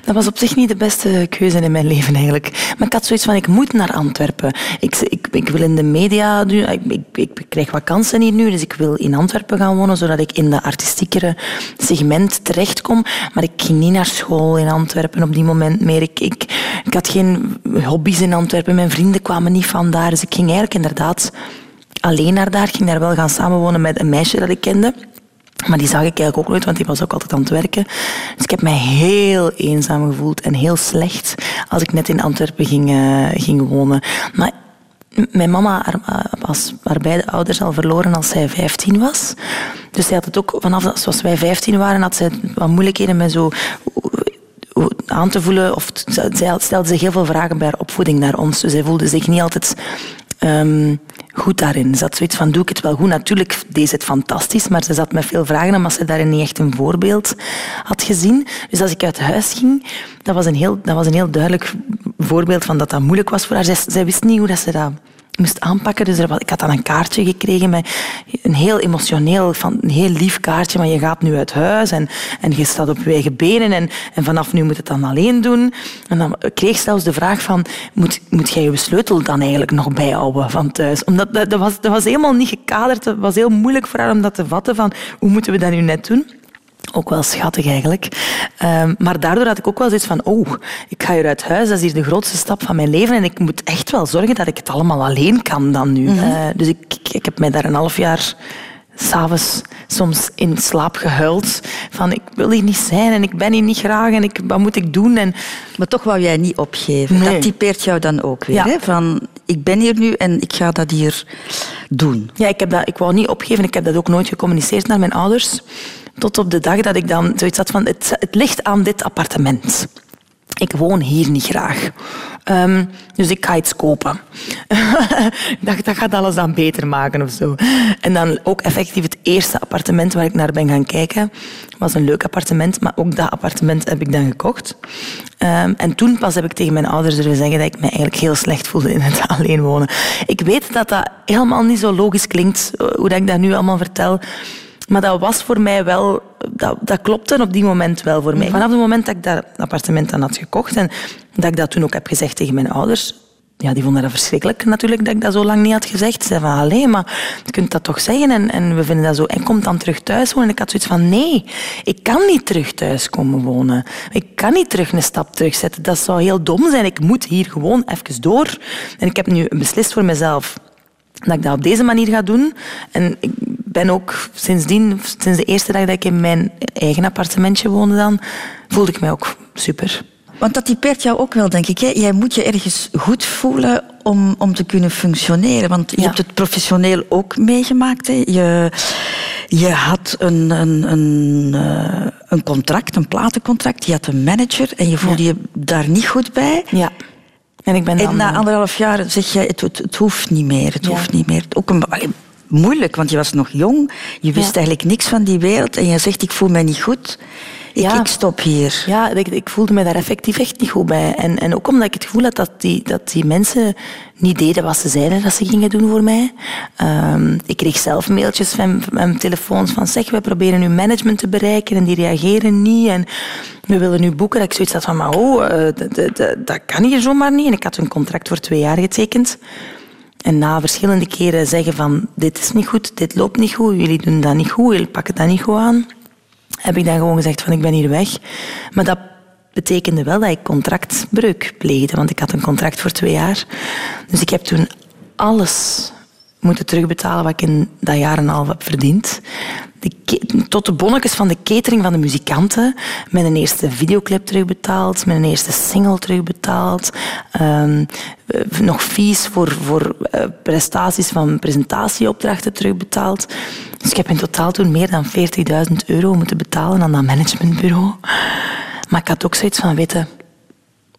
Dat was op zich niet de beste keuze in mijn leven eigenlijk. Maar ik had zoiets van, ik moet naar Antwerpen. Ik, ik, ik wil in de media. Ik, ik, krijg wat kansen hier nu, dus ik wil in Antwerpen gaan wonen, zodat ik in de artistiekere segment terechtkom. Maar ik ging niet naar school in Antwerpen op die moment meer. Ik, ik, ik had geen hobby's in Antwerpen. Mijn vrienden kwamen niet van daar. Dus ik ging eigenlijk inderdaad alleen naar daar. Ik ging daar wel gaan samenwonen met een meisje dat ik kende. Maar die zag ik eigenlijk ook nooit, want die was ook altijd aan het werken. Dus ik heb mij heel eenzaam gevoeld en heel slecht als ik net in Antwerpen ging, eh, ging wonen. Maar mijn mama was haar beide ouders al verloren als zij 15 was. Dus zij had het ook, vanaf zoals wij 15 waren, had zij wat moeilijkheden met zo aan te voelen. Of zij stelde zich heel veel vragen bij haar opvoeding naar ons. Dus zij voelde zich niet altijd ehm, goed daarin. Ze had zoiets van, doe ik het wel goed? Natuurlijk deed ze het fantastisch, maar ze zat met veel vragen omdat ze daarin niet echt een voorbeeld had gezien. Dus als ik uit huis ging, dat was een heel, dat was een heel duidelijk voorbeeld van dat dat moeilijk was voor haar. Zij, zij wist niet hoe dat ze dat moest aanpakken. Dus er ik had dan een kaartje gekregen met een heel emotioneel, van, een heel lief kaartje. Maar je gaat nu uit huis en, en je staat op je eigen benen en, en vanaf nu moet het dan alleen doen. En dan kreeg zelfs de vraag van, moet, moet jij je sleutel dan eigenlijk nog bijhouden van thuis? Omdat dat, dat, was, dat was helemaal niet gekaderd. Het was heel moeilijk voor haar om dat te vatten van, hoe moeten we dat nu net doen? Ook wel schattig eigenlijk. Ehm, maar daardoor had ik ook wel zoiets van, oh, ik ga hier uit huis, dat is hier de grootste stap van mijn leven en ik moet echt wel zorgen dat ik het allemaal alleen kan dan nu. Eh, dus ik, ik, ik heb mij daar een half jaar s'avonds soms in slaap gehuild van ik wil hier niet zijn en ik ben hier niet graag en ik, wat moet ik doen? En, Maar toch wou jij niet opgeven. Nee. Dat typeert jou dan ook weer. Ja. Hè? Van, ik ben hier nu en ik ga dat hier doen. Ja, ik, heb dat, ik wou niet opgeven. Ik heb dat ook nooit gecommuniceerd naar mijn ouders. Tot op de dag dat ik dan zoiets had van, het, het ligt aan dit appartement. ik woon hier niet graag. Ehm, dus ik ga iets kopen. ik dacht, dat gaat alles dan beter maken of zo. En dan ook effectief het eerste appartement waar ik naar ben gaan kijken. was een leuk appartement, maar ook dat appartement heb ik dan gekocht. Ehm, en toen pas heb ik tegen mijn ouders durven zeggen dat ik me eigenlijk heel slecht voelde in het alleen wonen. Ik weet dat dat helemaal niet zo logisch klinkt, eh, hoe dat ik dat nu allemaal vertel. Maar dat was voor mij wel, dat, dat klopte op die moment wel voor mij. Vanaf het moment dat ik dat appartement dan had gekocht en dat ik dat toen ook heb gezegd tegen mijn ouders, ja, die vonden dat verschrikkelijk natuurlijk dat ik dat zo lang niet had gezegd. Ze zeiden van, alleen maar je kunt dat toch zeggen en, en we vinden dat zo. En komt dan terug thuis wonen. En ik had zoiets van, nee, ik kan niet terug thuis komen wonen. Ik kan niet terug een stap terugzetten. Dat zou heel dom zijn. Ik moet hier gewoon even door. En ik heb nu beslist voor mezelf dat ik dat op deze manier ga doen. En ik ben ook sindsdien, sinds de eerste dag dat ik in mijn eigen appartementje woonde dan, voelde ik mij ook super. Want dat typeert jou ook wel, denk ik. Hè? Jij moet je ergens goed voelen om, om te kunnen functioneren. Want je hebt het professioneel ook meegemaakt. Hè? Je, je had een, een, een, eh, een contract, een platencontract. Je had een manager en je voelde je daar niet goed bij. Ja. En, ik ben dan... en na anderhalf jaar zeg je, het, het, het hoeft niet meer. Het hoeft niet meer. Ook een, allee, moeilijk, want je was nog jong. Je wist eigenlijk niks van die wereld. En je zegt, ik voel mij niet goed. Ik, Ja. ik stop hier. Ja, ik, ik voelde me daar effectief echt niet goed bij. En, en ook omdat ik het gevoel had dat die, dat die mensen niet deden wat ze zeiden dat ze gingen doen voor mij. Ehm, ik kreeg zelf mailtjes van, van telefoons van zeg, we proberen uw management te bereiken en die reageren niet. En we willen nu boeken. Dat ik zoiets had van, maar oh, dat kan hier zomaar niet. En ik had een contract voor twee jaar getekend. En na verschillende keren zeggen van, dit is niet goed, dit loopt niet goed, jullie doen dat niet goed, jullie pakken dat niet goed aan, heb ik dan gewoon gezegd van, ik ben hier weg. Maar dat betekende wel dat ik contractbreuk pleegde, want ik had een contract voor twee jaar. Dus ik heb toen alles moeten terugbetalen wat ik in dat jaar en een half heb verdiend. De tot de bonnetjes van de catering van de muzikanten. Mijn eerste videoclip terugbetaald, mijn eerste single terugbetaald. ehm, eh, nog fees voor, voor eh, prestaties van presentatieopdrachten terugbetaald. Dus ik heb in totaal toen meer dan 40.000 euro moeten betalen aan dat managementbureau. Maar ik had ook zoiets van, weten,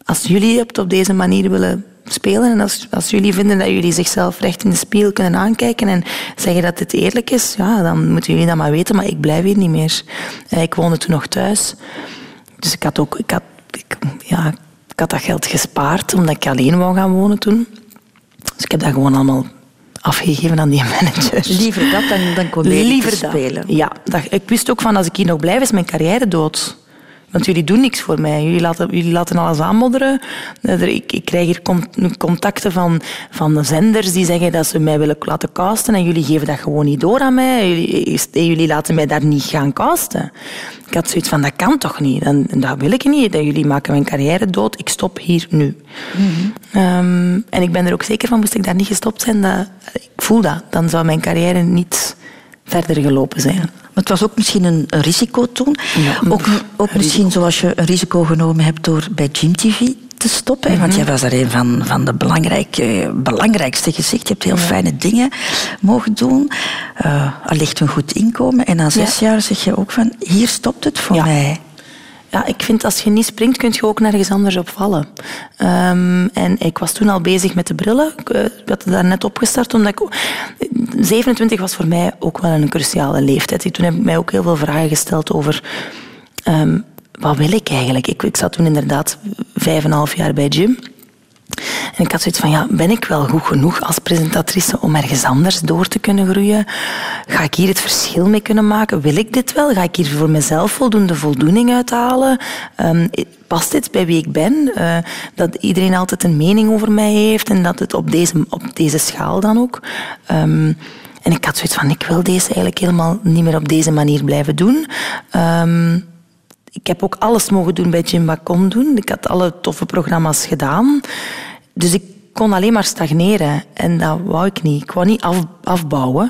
als jullie het op deze manier willen spelen en als, als jullie vinden dat jullie zichzelf recht in de spiegel kunnen aankijken en zeggen dat het eerlijk is, ja, dan moeten jullie dat maar weten, maar ik blijf hier niet meer. Eh, Ik woonde toen nog thuis. Dus ik had ook, ik had, ik, ja, ik had dat geld gespaard omdat ik alleen wou gaan wonen toen. Dus ik heb dat gewoon allemaal afgegeven aan die manager. Liever dat dan, dan dat. spelen. Ja, dat, ik wist ook van als ik hier nog blijf, is mijn carrière dood. Want jullie doen niks voor mij. Jullie laten, jullie laten alles aanmodderen. Eh, Ik, ik krijg hier con- contacten van, van de zenders die zeggen dat ze mij willen laten casten. En jullie geven dat gewoon niet door aan mij. Jullie, eh, jullie laten mij daar niet gaan casten. Ik had zoiets van, dat kan toch niet? En, dat wil ik niet. Dat jullie maken mijn carrière dood. Ik stop hier nu. Ehm, en ik ben er ook zeker van, moest ik daar niet gestopt zijn, dat, ik voel dat. Dan zou mijn carrière niet verder gelopen zijn. Maar het was ook misschien een, een risico toen. Ja. Ook, ook misschien zoals je een risico genomen hebt door bij Gym TV te stoppen. Want jij was daar een van, van de belangrijke, belangrijkste gezicht. Je hebt heel fijne dingen mogen doen. Eh allicht een goed inkomen. En na zes jaar zeg je ook van, hier stopt het voor mij. Ja, ik vind als je niet springt, kun je ook nergens anders op vallen. Ehm, en ik was toen al bezig met de brillen. Ik eh, had daar net opgestart. Omdat ik, 27 was voor mij ook wel een cruciale leeftijd. Toen heb ik mij ook heel veel vragen gesteld over... ehm, wat wil ik eigenlijk? Ik, ik zat toen inderdaad vijf en een half jaar bij Jim. En ik had zoiets van, ja, ben ik wel goed genoeg als presentatrice om ergens anders door te kunnen groeien? Ga ik hier het verschil mee kunnen maken? Wil ik dit wel? Ga ik hier voor mezelf voldoende voldoening uithalen? Ehm, past dit bij wie ik ben? Eh, dat iedereen altijd een mening over mij heeft en dat het op deze, op deze schaal dan ook. Ehm, en ik had zoiets van, ik wil deze eigenlijk helemaal niet meer op deze manier blijven doen. Ehm, ik heb ook alles mogen doen bij Jim doen. Ik had alle toffe programma's gedaan. Dus ik kon alleen maar stagneren. En dat wou ik niet. Ik wou niet af, afbouwen.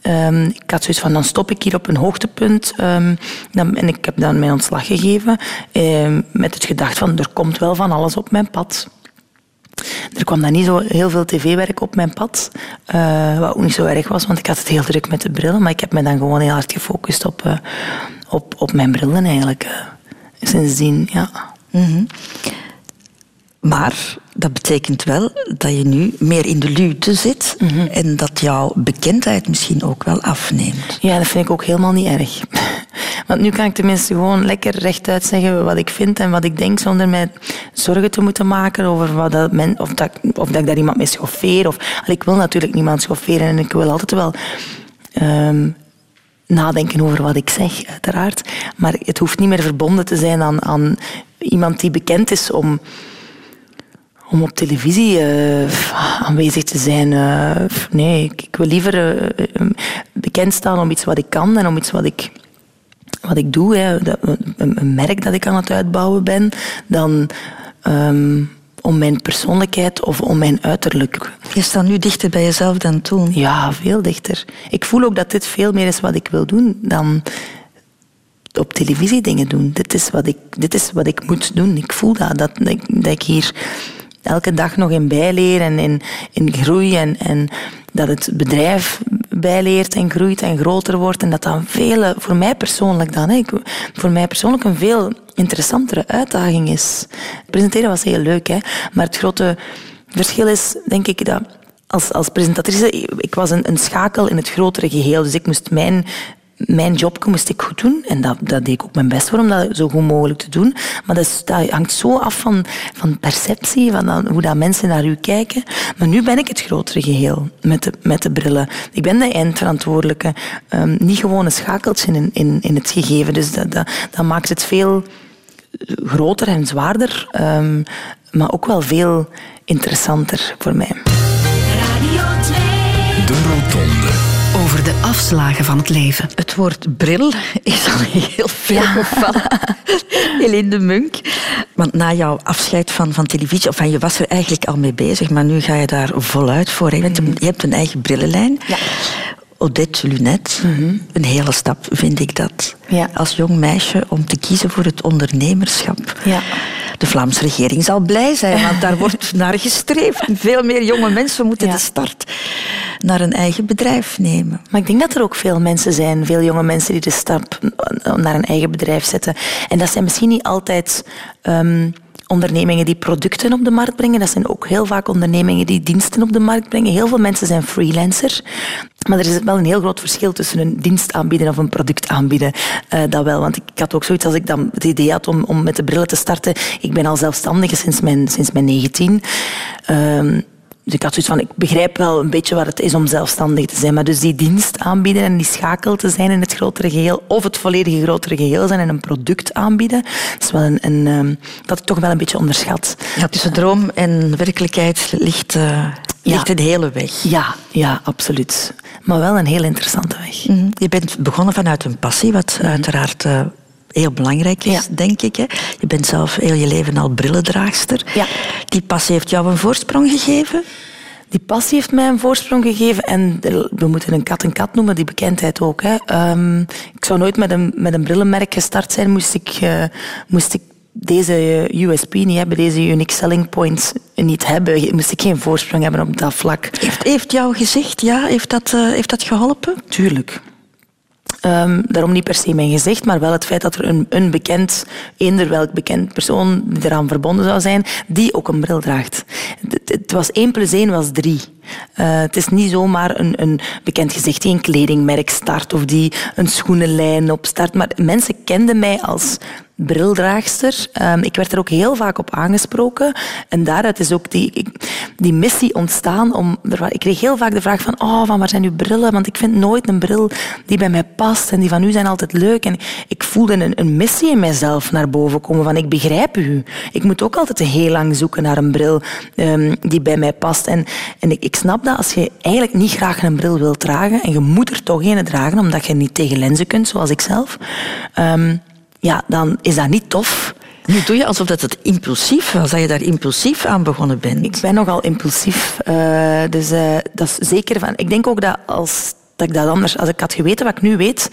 Ehm, ik had zoiets van, dan stop ik hier op een hoogtepunt. Ehm, dan, en ik heb dan mijn ontslag gegeven. ehm, met het gedacht van, er komt wel van alles op mijn pad. Er kwam dan niet zo heel veel tv-werk op mijn pad. eh, wat ook niet zo erg was, want ik had het heel druk met de brillen. Maar ik heb me dan gewoon heel hard gefocust op, eh, op, op mijn brillen eigenlijk. eh. sindsdien, ja. Mhm. Maar dat betekent wel dat je nu meer in de luwte zit en dat jouw bekendheid misschien ook wel afneemt. Ja, dat vind ik ook helemaal niet erg. Want nu kan ik tenminste gewoon lekker rechtuit zeggen wat ik vind en wat ik denk, zonder mij zorgen te moeten maken over wat dat men, of, dat, of dat ik daar iemand mee schoffeer. Of, ik wil natuurlijk niemand schofferen en ik wil altijd wel ehm, nadenken over wat ik zeg, uiteraard. Maar het hoeft niet meer verbonden te zijn aan, aan iemand die bekend is om om op televisie eh, aanwezig te zijn. eh, nee, ik, ik wil liever eh, bekend staan om iets wat ik kan en om iets wat ik, wat ik doe. Hè. Dat- een, een merk dat ik aan het uitbouwen ben, dan ehm, om mijn persoonlijkheid of om mijn uiterlijk. Je staat nu dichter bij jezelf dan toen. Ja, veel dichter. Ik voel ook dat dit veel meer is wat ik wil doen dan op televisie dingen doen. Dit is wat ik, dit is wat ik moet doen. Ik voel dat, dat, dat ik hier elke dag nog in bijleer en in, in groei en, dat het bedrijf bijleert en groeit en groter wordt en dat een vele, voor mij persoonlijk dan, hè, voor mij persoonlijk een veel interessantere uitdaging is. Presenteren was heel leuk, hè, maar het grote verschil is, denk ik, dat als, als presentatrice, ik was een, een schakel in het grotere geheel. Dus ik moest mijn, mijn job moest ik goed doen. En dat, dat deed ik ook mijn best voor om dat zo goed mogelijk te doen. Maar dat, is- dat hangt zo af van, van perceptie, van dan, hoe dat mensen naar u kijken. Maar nu ben ik het grotere geheel met de, met de brillen. Ik ben de eindverantwoordelijke. Ehm, niet gewoon een schakeltje in, in, in het gegeven. Dus dat, dat, dat maakt het veel groter en zwaarder. ehm, maar ook wel veel interessanter voor mij. De Rotonde. Over de afslagen van het leven. Het woord bril is al heel veel gevallen. Eline de Munk. Want na jouw afscheid van, van televisie, of van, je was er eigenlijk al mee bezig, maar nu ga je daar voluit voor. hè. Je hebt een, je hebt een eigen brillenlijn. Ja. Odette Lunet. Een hele stap, vind ik dat. Ja. Als jong meisje om te kiezen voor het ondernemerschap. Ja. De Vlaamse regering zal blij zijn, want daar wordt naar gestreefd. Veel meer jonge mensen moeten Ja. de start naar een eigen bedrijf nemen. Maar ik denk dat er ook veel mensen zijn, veel jonge mensen die de stap naar een eigen bedrijf zetten. En dat zijn misschien niet altijd ehm, ondernemingen die producten op de markt brengen. Dat zijn ook heel vaak ondernemingen die diensten op de markt brengen. Heel veel mensen zijn freelancer. Maar er is wel een heel groot verschil tussen een dienst aanbieden of een product aanbieden. Eh, dat wel, want ik, ik had ook zoiets als ik dan het idee had om, om met de brillen te starten. Ik ben al zelfstandige sinds mijn, sinds mijn 19. Ehm, dus ik had zoiets van, ik begrijp wel een beetje wat het is om zelfstandig te zijn. Maar dus die dienst aanbieden en die schakel te zijn in het grotere geheel, of het volledige grotere geheel zijn en een product aanbieden, dat is wel een, een ehm, dat ik toch wel een beetje onderschat. Ja, tussen droom en werkelijkheid ligt, eh, ligt een hele weg. Ja, ja, absoluut. Maar wel een heel interessante weg. Mhm. Je bent begonnen vanuit een passie, wat uiteraard eh, heel belangrijk is, Ja. denk ik. Hè. Je bent zelf heel je leven al brillendraagster. Ja. Die passie heeft jou een voorsprong gegeven? Die passie heeft mij een voorsprong gegeven. En we moeten een kat een kat noemen, die bekendheid ook. Hè. Ehm, ik zou nooit met een, met een brillenmerk gestart zijn, moest ik, eh, moest ik deze eh, USP niet hebben, deze unique selling points niet hebben. Moest ik geen voorsprong hebben op dat vlak. Heeft, heeft jouw gezicht, ja, heeft dat, eh, heeft dat geholpen? Tuurlijk. Ehm, daarom niet per se mijn gezicht, maar wel het feit dat er een, een bekend, eender welk bekend persoon die eraan verbonden zou zijn, die ook een bril draagt. Het, was één plus één was drie. Eh, het is niet zomaar een, een bekend gezicht die een kledingmerk start of die een schoenenlijn opstart, maar mensen kenden mij als brildraagster. Ehm, ik werd er ook heel vaak op aangesproken. En daaruit is ook die, die missie ontstaan. Om, ik kreeg heel vaak de vraag van, oh, van waar zijn uw brillen? Want ik vind nooit een bril die bij mij past. En die van u zijn altijd leuk. En ik voelde een, een missie in mijzelf naar boven komen. Van, ik begrijp u. Ik moet ook altijd heel lang zoeken naar een bril ehm, die bij mij past. En, en ik, ik snap dat als je eigenlijk niet graag een bril wilt dragen. En je moet er toch een dragen, omdat je niet tegen lenzen kunt, zoals ik zelf. ehm, ja, dan is dat niet tof. Nu doe je alsof dat het impulsief was, dat je daar impulsief aan begonnen bent. Ik ben nogal impulsief. eh, dus eh, dat is zeker van. Ik denk ook dat als dat ik dat anders... Als ik had geweten wat ik nu weet,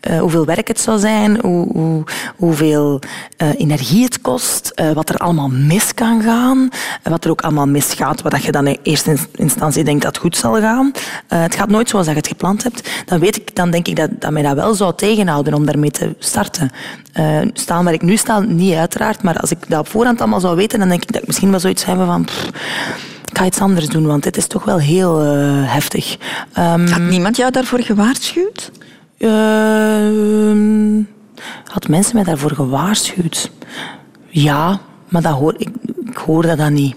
eh, hoeveel werk het zou zijn, hoe, hoe, hoeveel eh, energie het kost, eh, wat er allemaal mis kan gaan, wat er ook allemaal misgaat, wat je dan in eerste instantie denkt dat goed zal gaan. het gaat nooit zoals je het gepland hebt. Dan, weet ik, dan denk ik dat, dat mij dat wel zou tegenhouden om daarmee te starten. staan waar ik nu sta, niet uiteraard, maar als ik dat op voorhand allemaal zou weten, dan denk ik dat ik misschien wel zoiets hebben van... ik ga iets anders doen, want dit is toch wel heel heftig. Um, Had niemand jou daarvoor gewaarschuwd? Uh, had mensen mij daarvoor gewaarschuwd? Ja, maar dat hoor, ik, ik hoor dat niet.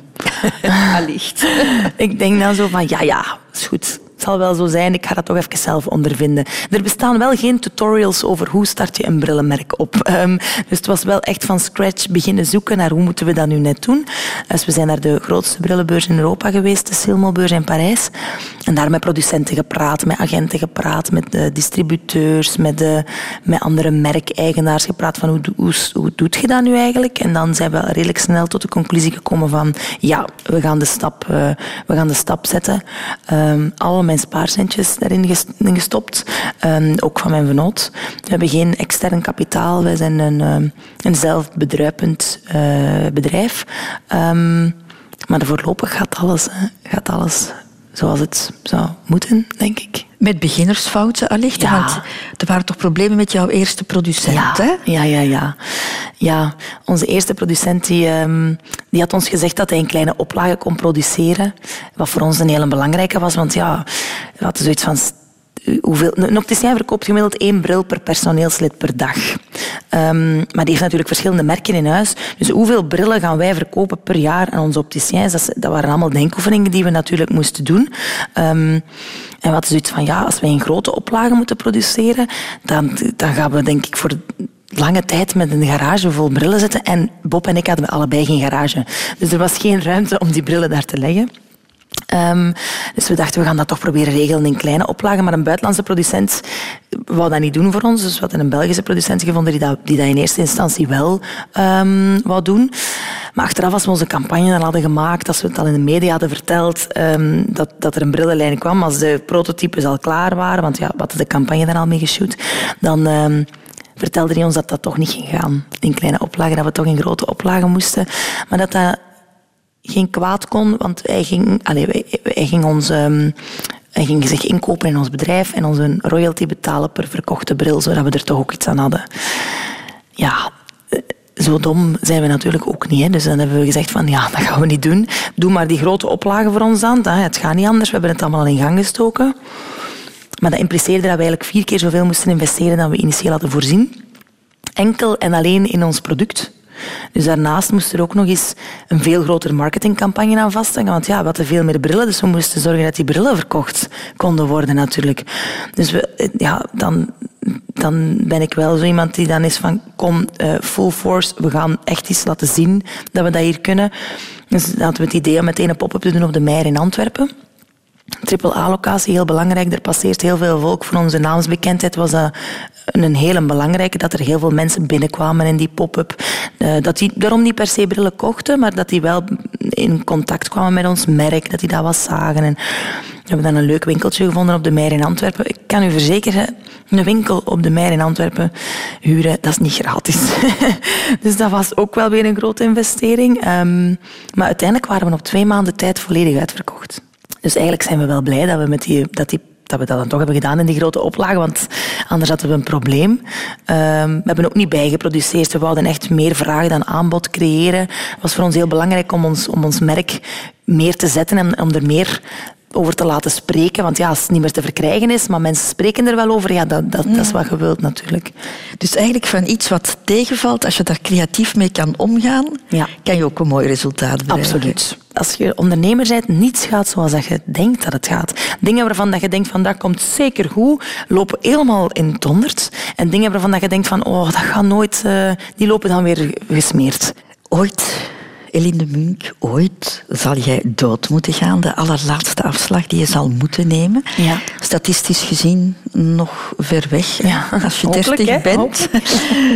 Allicht. ik denk dan zo van, ja, ja, is goed het zal wel zo zijn, ik ga dat toch even zelf ondervinden. Er bestaan wel geen tutorials over hoe start je een brillenmerk op. Um, dus het was wel echt van scratch beginnen zoeken naar hoe moeten we dat nu net doen. Dus we zijn naar de grootste brillenbeurs in Europa geweest, de Silmo-beurs in Parijs. En daar met producenten gepraat, met agenten gepraat, met de distributeurs, met, de, met andere merkeigenaars gepraat van hoe, hoe, hoe doet je dat nu eigenlijk? En dan zijn we redelijk snel tot de conclusie gekomen van ja, we gaan de stap, uh, we gaan de stap zetten. Um, mijn spaarcentjes daarin gestopt. Um, ook van mijn vernoot. We hebben geen extern kapitaal. Wij zijn een, um, een zelfbedruipend uh, bedrijf. Um, maar voorlopig gaat alles, gaat alles zoals het zou moeten, denk ik. Met beginnersfouten allicht? Ja. Want er waren toch problemen met jouw eerste producent, ja. hè? Ja, ja, ja. Ja, onze eerste producent die, um, die had ons gezegd dat hij een kleine oplage kon produceren. Wat voor ons een hele belangrijke was, want ja, we hadden zoiets van hoeveel, een opticien verkoopt gemiddeld één bril per personeelslid per dag. Um, maar die heeft natuurlijk verschillende merken in huis. Dus hoeveel brillen gaan wij verkopen per jaar aan onze opticiens? Dat, dat waren allemaal denkoefeningen die we natuurlijk moesten doen. Um, en wat is zoiets van, ja, als wij een grote oplage moeten produceren, dan, dan gaan we denk ik voor lange tijd met een garage vol brillen zitten. En Bob en ik hadden allebei geen garage. Dus er was geen ruimte om die brillen daar te leggen. Um, dus we dachten, we gaan dat toch proberen regelen in kleine oplagen. Maar een buitenlandse producent wou dat niet doen voor ons. Dus we hadden een Belgische producent gevonden die dat, in eerste instantie wel um, wou doen. Maar achteraf, als we onze campagne dan hadden gemaakt, als we het al in de media hadden verteld, um, dat, dat er een brillenlijn kwam, als de prototypes al klaar waren, want ja, we hadden de campagne daar al mee geshoot, dan vertelde hij ons dat dat toch niet ging gaan in kleine oplagen, dat we toch in grote oplagen moesten. Maar dat dat geen kwaad kon, want hij ging, allez, hij, ging ons... Hij ging zich inkopen in ons bedrijf en ons een royalty betalen per verkochte bril, zodat we er toch ook iets aan hadden. Ja, eh, zo dom zijn we natuurlijk ook niet. Hè. Dus dan hebben we gezegd van ja, dat gaan we niet doen. Doe maar die grote oplagen voor ons aan. Het gaat niet anders. We hebben het allemaal al in gang gestoken. Maar dat impliceerde dat we eigenlijk vier keer zoveel moesten investeren dan we initieel hadden voorzien. Enkel en alleen in ons product. Dus daarnaast moest er ook nog eens een veel grotere marketingcampagne aan vasthangen. Want ja, we hadden veel meer brillen, dus we moesten zorgen dat die brillen verkocht konden worden natuurlijk. Dus we, ja, dan, dan ben ik wel zo iemand die dan is van kom, uh, full force, we gaan echt iets laten zien dat we dat hier kunnen. Dus hadden we het idee om meteen een pop-up te doen op de Meijer in Antwerpen. Triple A-locatie, heel belangrijk. Er passeert heel veel volk. Voor onze naamsbekendheid was dat een hele belangrijke, dat er heel veel mensen binnenkwamen in die pop-up. Uh, dat die daarom niet per se brillen kochten, maar dat die wel in contact kwamen met ons merk, dat die dat wat zagen. En we hebben dan een leuk winkeltje gevonden op de Meijer in Antwerpen. Ik kan u verzekeren, een winkel op de Meijer in Antwerpen huren, dat is niet gratis. dus dat was ook wel weer een grote investering. Um, maar uiteindelijk waren we op twee maanden tijd volledig uitverkocht. Dus eigenlijk zijn we wel blij dat we, met die, dat, die, dat we dat dan toch hebben gedaan in die grote oplage, want anders hadden we een probleem. Um, we hebben ook niet bijgeproduceerd. We wouden echt meer vraag dan aanbod creëren. Het was voor ons heel belangrijk om ons, om ons merk meer te zetten en om er meer over te laten spreken. Want ja, als het niet meer te verkrijgen is, maar mensen spreken er wel over, ja, dat, dat, dat is wat je wilt natuurlijk. Dus eigenlijk van iets wat tegenvalt, als je daar creatief mee kan omgaan, ja. kan je ook een mooi resultaat bereiken. Absoluut. Als je ondernemer bent, niets gaat zoals dat je denkt dat het gaat. Dingen waarvan dat je denkt van dat komt zeker goed, lopen helemaal in het honderd. En dingen waarvan dat je denkt van oh, dat gaat nooit, uh, die lopen dan weer gesmeerd. Ooit Eline de Munk, ooit zal jij dood moeten gaan. De allerlaatste afslag die je zal moeten nemen. Ja. Statistisch gezien nog ver weg. Ja. Als je dertig bent.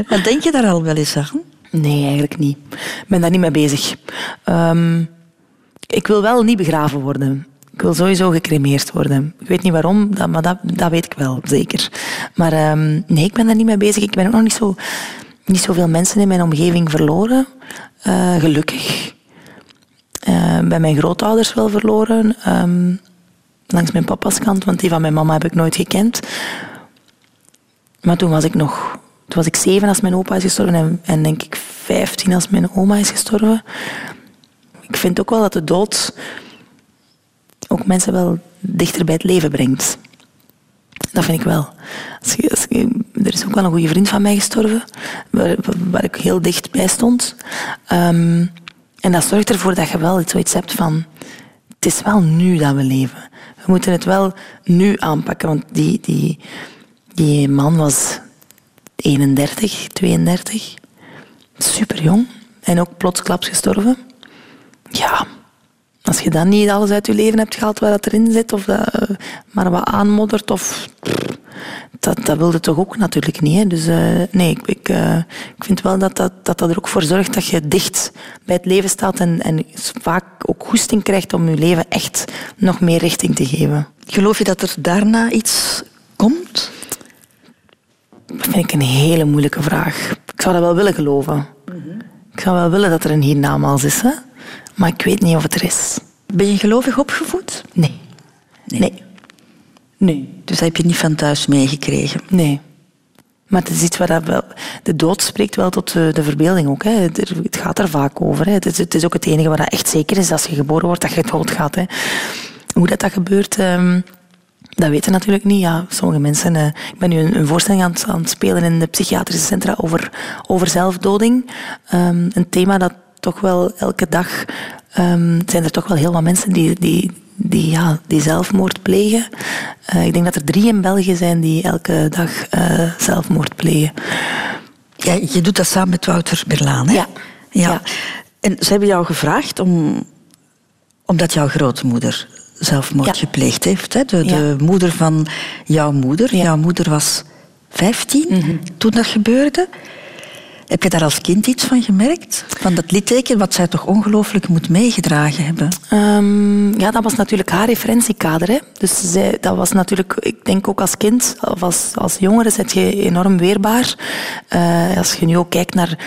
Dan denk je daar al wel eens aan? Nee, eigenlijk niet. Ik ben daar niet mee bezig. Um, ik wil wel niet begraven worden. Ik wil sowieso gecremeerd worden. Ik weet niet waarom, maar dat, dat weet ik wel, zeker. Maar ehm, nee, ik ben daar niet mee bezig. Ik ben ook nog niet, zo, niet zoveel mensen in mijn omgeving verloren. Eh, gelukkig. Uh, bij mijn grootouders wel verloren. Ehm, langs mijn papa's kant, want die van mijn mama heb ik nooit gekend. Maar toen was ik nog... Toen was ik zeven als mijn opa is gestorven en, en denk ik vijftien als mijn oma is gestorven. Ik vind ook wel dat de dood ook mensen wel dichter bij het leven brengt. Dat vind ik wel. Er is ook wel een goede vriend van mij gestorven, waar, ik heel dicht bij stond. Um, en dat zorgt ervoor dat je wel zoiets hebt van... Het is wel nu dat we leven. We moeten het wel nu aanpakken. Want die, die, die man was 31, 32. Super jong. En ook plotsklaps gestorven. Ja, als je dan niet alles uit je leven hebt gehaald wat erin zit, of dat, eh, maar wat aanmoddert, of, dat, dat wilde toch ook natuurlijk niet. Hè? Dus uh, nee, ik, ik, uh, ik, vind wel dat dat, dat dat er ook voor zorgt dat je dicht bij het leven staat en, en vaak ook goesting krijgt om je leven echt nog meer richting te geven. Geloof je dat er daarna iets komt? Dat vind ik een hele moeilijke vraag. Ik zou dat wel willen geloven. Mm -hmm. Ik zou wel willen dat er een hiernamaals is. Hè? Maar ik weet niet of het er is. Ben je gelovig opgevoed? Nee. Nee. nee. nee. Dus dat heb je niet van thuis meegekregen? Nee. Maar het is iets waar dat wel... De dood spreekt wel tot de, de verbeelding ook. Hè. Het, gaat er vaak over. Hè. Het, is, het is ook het enige waar dat echt zeker is als je geboren wordt dat je dood gaat. Hè. Hoe dat, dat gebeurt... Um, dat weten natuurlijk niet. Ja, sommige mensen. Uh, ik ben nu een, een voorstelling aan het, aan het, spelen in de psychiatrische centra over, over zelfdoding. Um, een thema dat toch wel elke dag um, zijn er toch wel heel wat mensen die, die, die, ja, die zelfmoord plegen. Uh, ik denk dat er drie in België zijn die elke dag uh, zelfmoord plegen. Ja, je doet dat samen met Wouter Berlaan, hè? Ja. ja. ja. En ze hebben jou gevraagd om, omdat jouw grootmoeder zelfmoord ja. gepleegd heeft. Hè? De, de ja. moeder van jouw moeder. Jouw moeder was 15 mm -hmm. toen dat gebeurde. Heb je daar als kind iets van gemerkt? Van dat litteken wat zij toch ongelooflijk moet meegedragen hebben? Um, ja, dat was natuurlijk haar referentiekader. Hè. Dus zij, dat was natuurlijk, ik denk ook als kind of als, jongere, je enorm weerbaar. Uh, als je nu ook kijkt naar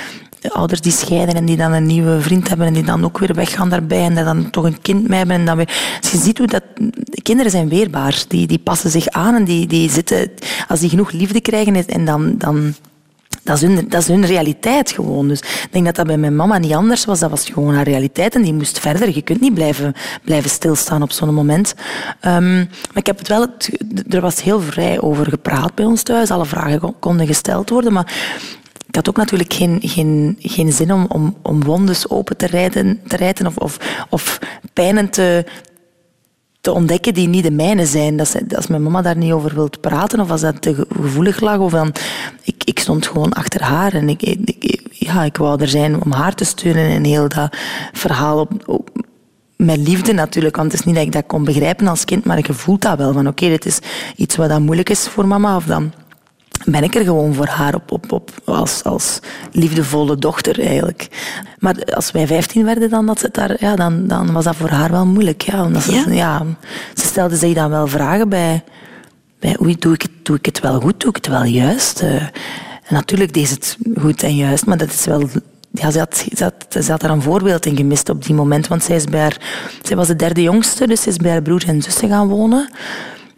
ouders die scheiden en die dan een nieuwe vriend hebben en die dan ook weer weggaan daarbij en dan toch een kind mee hebben. En dan weer... Dus je ziet hoe dat... Kinderen zijn weerbaar. Die, die passen zich aan en die, die zitten... Als die genoeg liefde krijgen en dan... dan dat is, hun, dat is realiteit gewoon. Dus ik denk dat dat bij mijn mama niet anders was. Dat was gewoon haar realiteit en die moest verder. Je kunt niet blijven, blijven stilstaan op zo'n moment. Um, maar ik heb het wel... Er was heel vrij over gepraat bij ons thuis. Alle vragen konden gesteld worden, maar ik had ook natuurlijk geen, geen, geen zin om, om, om wondes open te rijden, te rijden of, of, of pijnen te, te ontdekken die niet de mijne zijn. Dat ze, als mijn mama daar niet over wil praten of als dat te gevoelig lag, of dan, ik, ik stond gewoon achter haar en ik, ik, ja, ik wou er zijn om haar te steunen in heel dat verhaal. Op, op, met liefde natuurlijk, want het is niet dat ik dat kon begrijpen als kind, maar je voelt dat wel. Van oké, dit is iets wat dan moeilijk is voor mama, of dan ben ik er gewoon voor haar op, op, op, als, als liefdevolle dochter eigenlijk. Maar als wij vijftien werden, dan, dat ze daar, ja, dan, dan was dat voor haar wel moeilijk. Ja, omdat ze, ja? ja, ze stelde zich dan wel vragen bij, bij hoe doe ik, het, doe ik het wel goed, doe ik het wel juist? Uh, en natuurlijk deed ze het goed en juist, maar dat is wel ja, ze, had, ze, had, ze had daar een voorbeeld in gemist op die moment. Want zij, is bij haar, zij was de derde jongste, dus ze is bij haar broer en zussen gaan wonen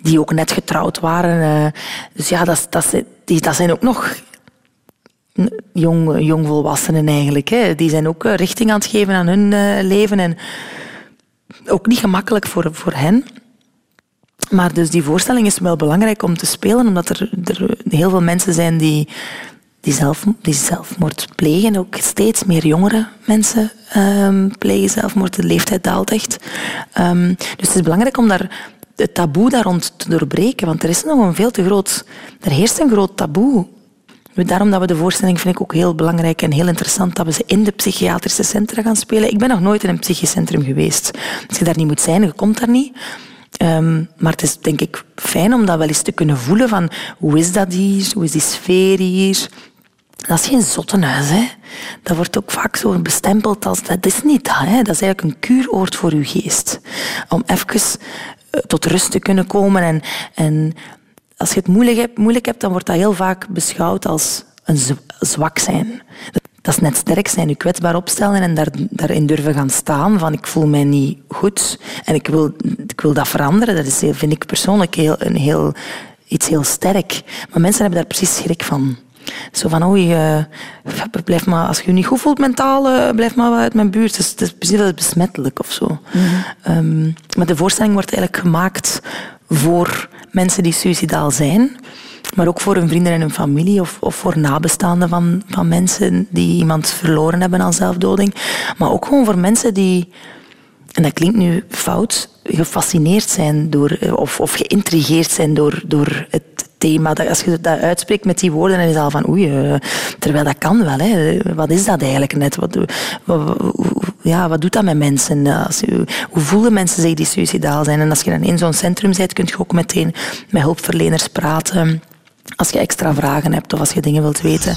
die ook net getrouwd waren. Uh, dus ja, dat, dat, die, dat zijn ook nog jong, jongvolwassenen eigenlijk. Hè. Die zijn ook richting aan het geven aan hun uh, leven. En ook niet gemakkelijk voor, voor hen. Maar dus die voorstelling is wel belangrijk om te spelen, omdat er, er heel veel mensen zijn die, die, zelf, die zelfmoord plegen. Ook steeds meer jongere mensen um, plegen zelfmoord. De leeftijd daalt echt. Um, dus het is belangrijk om daar het taboe daar rond te doorbreken. Want er is nog een veel te groot... Er heerst een groot taboe. Daarom dat we de voorstelling, vind ik ook heel belangrijk en heel interessant, dat we ze in de psychiatrische centra gaan spelen. Ik ben nog nooit in een psychisch centrum geweest. Als je daar niet moet zijn, je komt daar niet. Um, maar het is denk ik fijn om dat wel eens te kunnen voelen van hoe is dat hier, hoe is die sfeer hier, Dat is geen zottenhuis, hè. Dat wordt ook vaak zo bestempeld als... Dat is niet dat, hè. Dat is eigenlijk een kuuroord voor uw geest. Om even tot rust te kunnen komen. En, en als je het moeilijk hebt, moeilijk hebt, dan wordt dat heel vaak beschouwd als een zwak zijn. Dat is net sterk zijn, je kwetsbaar opstellen en daar, daarin durven gaan staan van ik voel mij niet goed en ik wil, ik wil dat veranderen. Dat is, vind ik persoonlijk heel, een heel, iets heel sterk. Maar mensen hebben daar precies schrik van. Zo van, oei, uh, blijf maar, als je je niet goed voelt mentaal, uh, blijf maar uit mijn buurt. Het is, het is precies wel besmettelijk of zo. Mm um, maar de voorstelling wordt eigenlijk gemaakt voor mensen die suicidaal zijn. Maar ook voor hun vrienden en hun familie of, of voor nabestaanden van, van mensen die iemand verloren hebben aan zelfdoding. Maar ook gewoon voor mensen die, en dat klinkt nu fout, gefascineerd zijn door, eh, of, of geïntrigeerd zijn door, door het thema. Als je dat uitspreekt met die woorden, dan is het al van oei, eh, terwijl dat kan wel. Hè. Wat is dat eigenlijk net? Wat, ja, wat doet dat met mensen? Als hoe voelen mensen zich die suicidaal zijn? En als je dan in zo'n centrum bent, kun je ook meteen met hulpverleners praten. Als je extra vragen hebt of als je dingen wilt weten.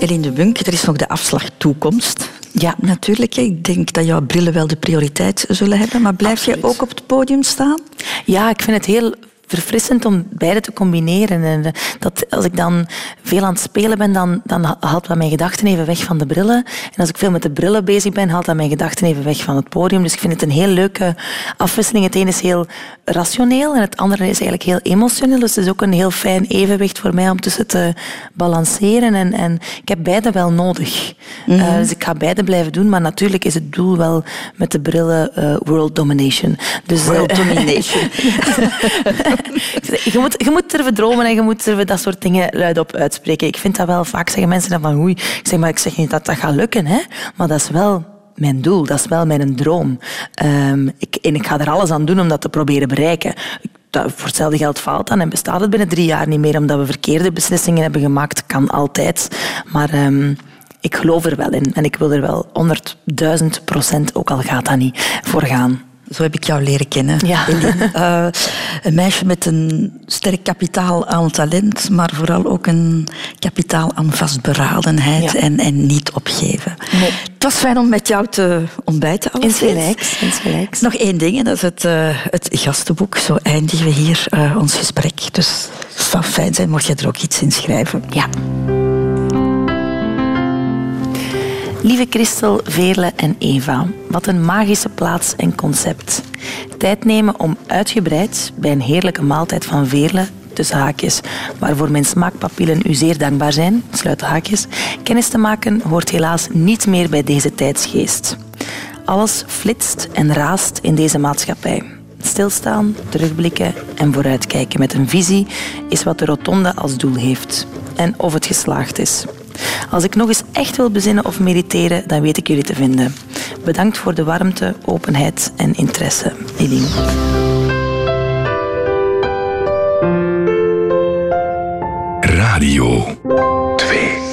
Eline de Bunk, er is nog de afslag toekomst. Ja, natuurlijk. Ik denk dat jouw brillen wel de prioriteit zullen hebben. Maar blijf je ook op het podium staan? Ja, ik vind het heel verfrissend om beide te combineren. En eh, dat als ik dan veel aan het spelen ben, dan, dan haalt dat mijn gedachten even weg van de brillen. En als ik veel met de brillen bezig ben, haalt dat mijn gedachten even weg van het podium. Dus ik vind het een heel leuke afwisseling. Het ene is heel rationeel en het andere is eigenlijk heel emotioneel. Dus het is ook een heel fijn evenwicht voor mij om tussen te balanceren. En, en ik heb beide wel nodig. Mm dus ik ga beide blijven doen. Maar natuurlijk is het doel wel met de brillen uh, world domination. Dus, world domination. je, moet, je moet durven dromen en je moet durven dat soort dingen luidop uitspreken. Ik vind dat wel vaak zeggen mensen dan van oei, ik zeg maar ik zeg niet dat dat gaat lukken, hè? maar dat is wel mijn doel, dat is wel mijn droom. Um, ik, en ik ga er alles aan doen om dat te proberen bereiken. Dat, voor hetzelfde geld faalt dan en bestaat het binnen drie jaar niet meer omdat we verkeerde beslissingen hebben gemaakt. Kan altijd. Maar um, ik geloof er wel in en ik wil er wel 100.000 procent, ook al gaat dat niet, voor gaan. Zo heb ik jou leren kennen. Ja. Uh, een meisje met een sterk kapitaal aan talent, maar vooral ook een kapitaal aan vastberadenheid en, en niet opgeven. Nee. Het was fijn om met jou te ontbijten. Insgelijks, insgelijks. Nog één ding, en dat is het, uh, het gastenboek. Zo eindigen we hier uh, ons gesprek. Dus het zou fijn zijn mocht je er ook iets in schrijven. Ja. Lieve Christel, Veerle en Eva, wat een magische plaats en concept. Tijd nemen om uitgebreid bij een heerlijke maaltijd van Veerle, tussen haakjes, waarvoor mijn smaakpapillen u zeer dankbaar zijn, sluit haakjes, kennis te maken hoort helaas niet meer bij deze tijdsgeest. Alles flitst en raast in deze maatschappij. Stilstaan, terugblikken en vooruitkijken met een visie is wat de Rotonde als doel heeft. En of het geslaagd is. Als ik nog eens echt wil bezinnen of mediteren, dan weet ik jullie te vinden. Bedankt voor de warmte, openheid en interesse, Eline. Radio 2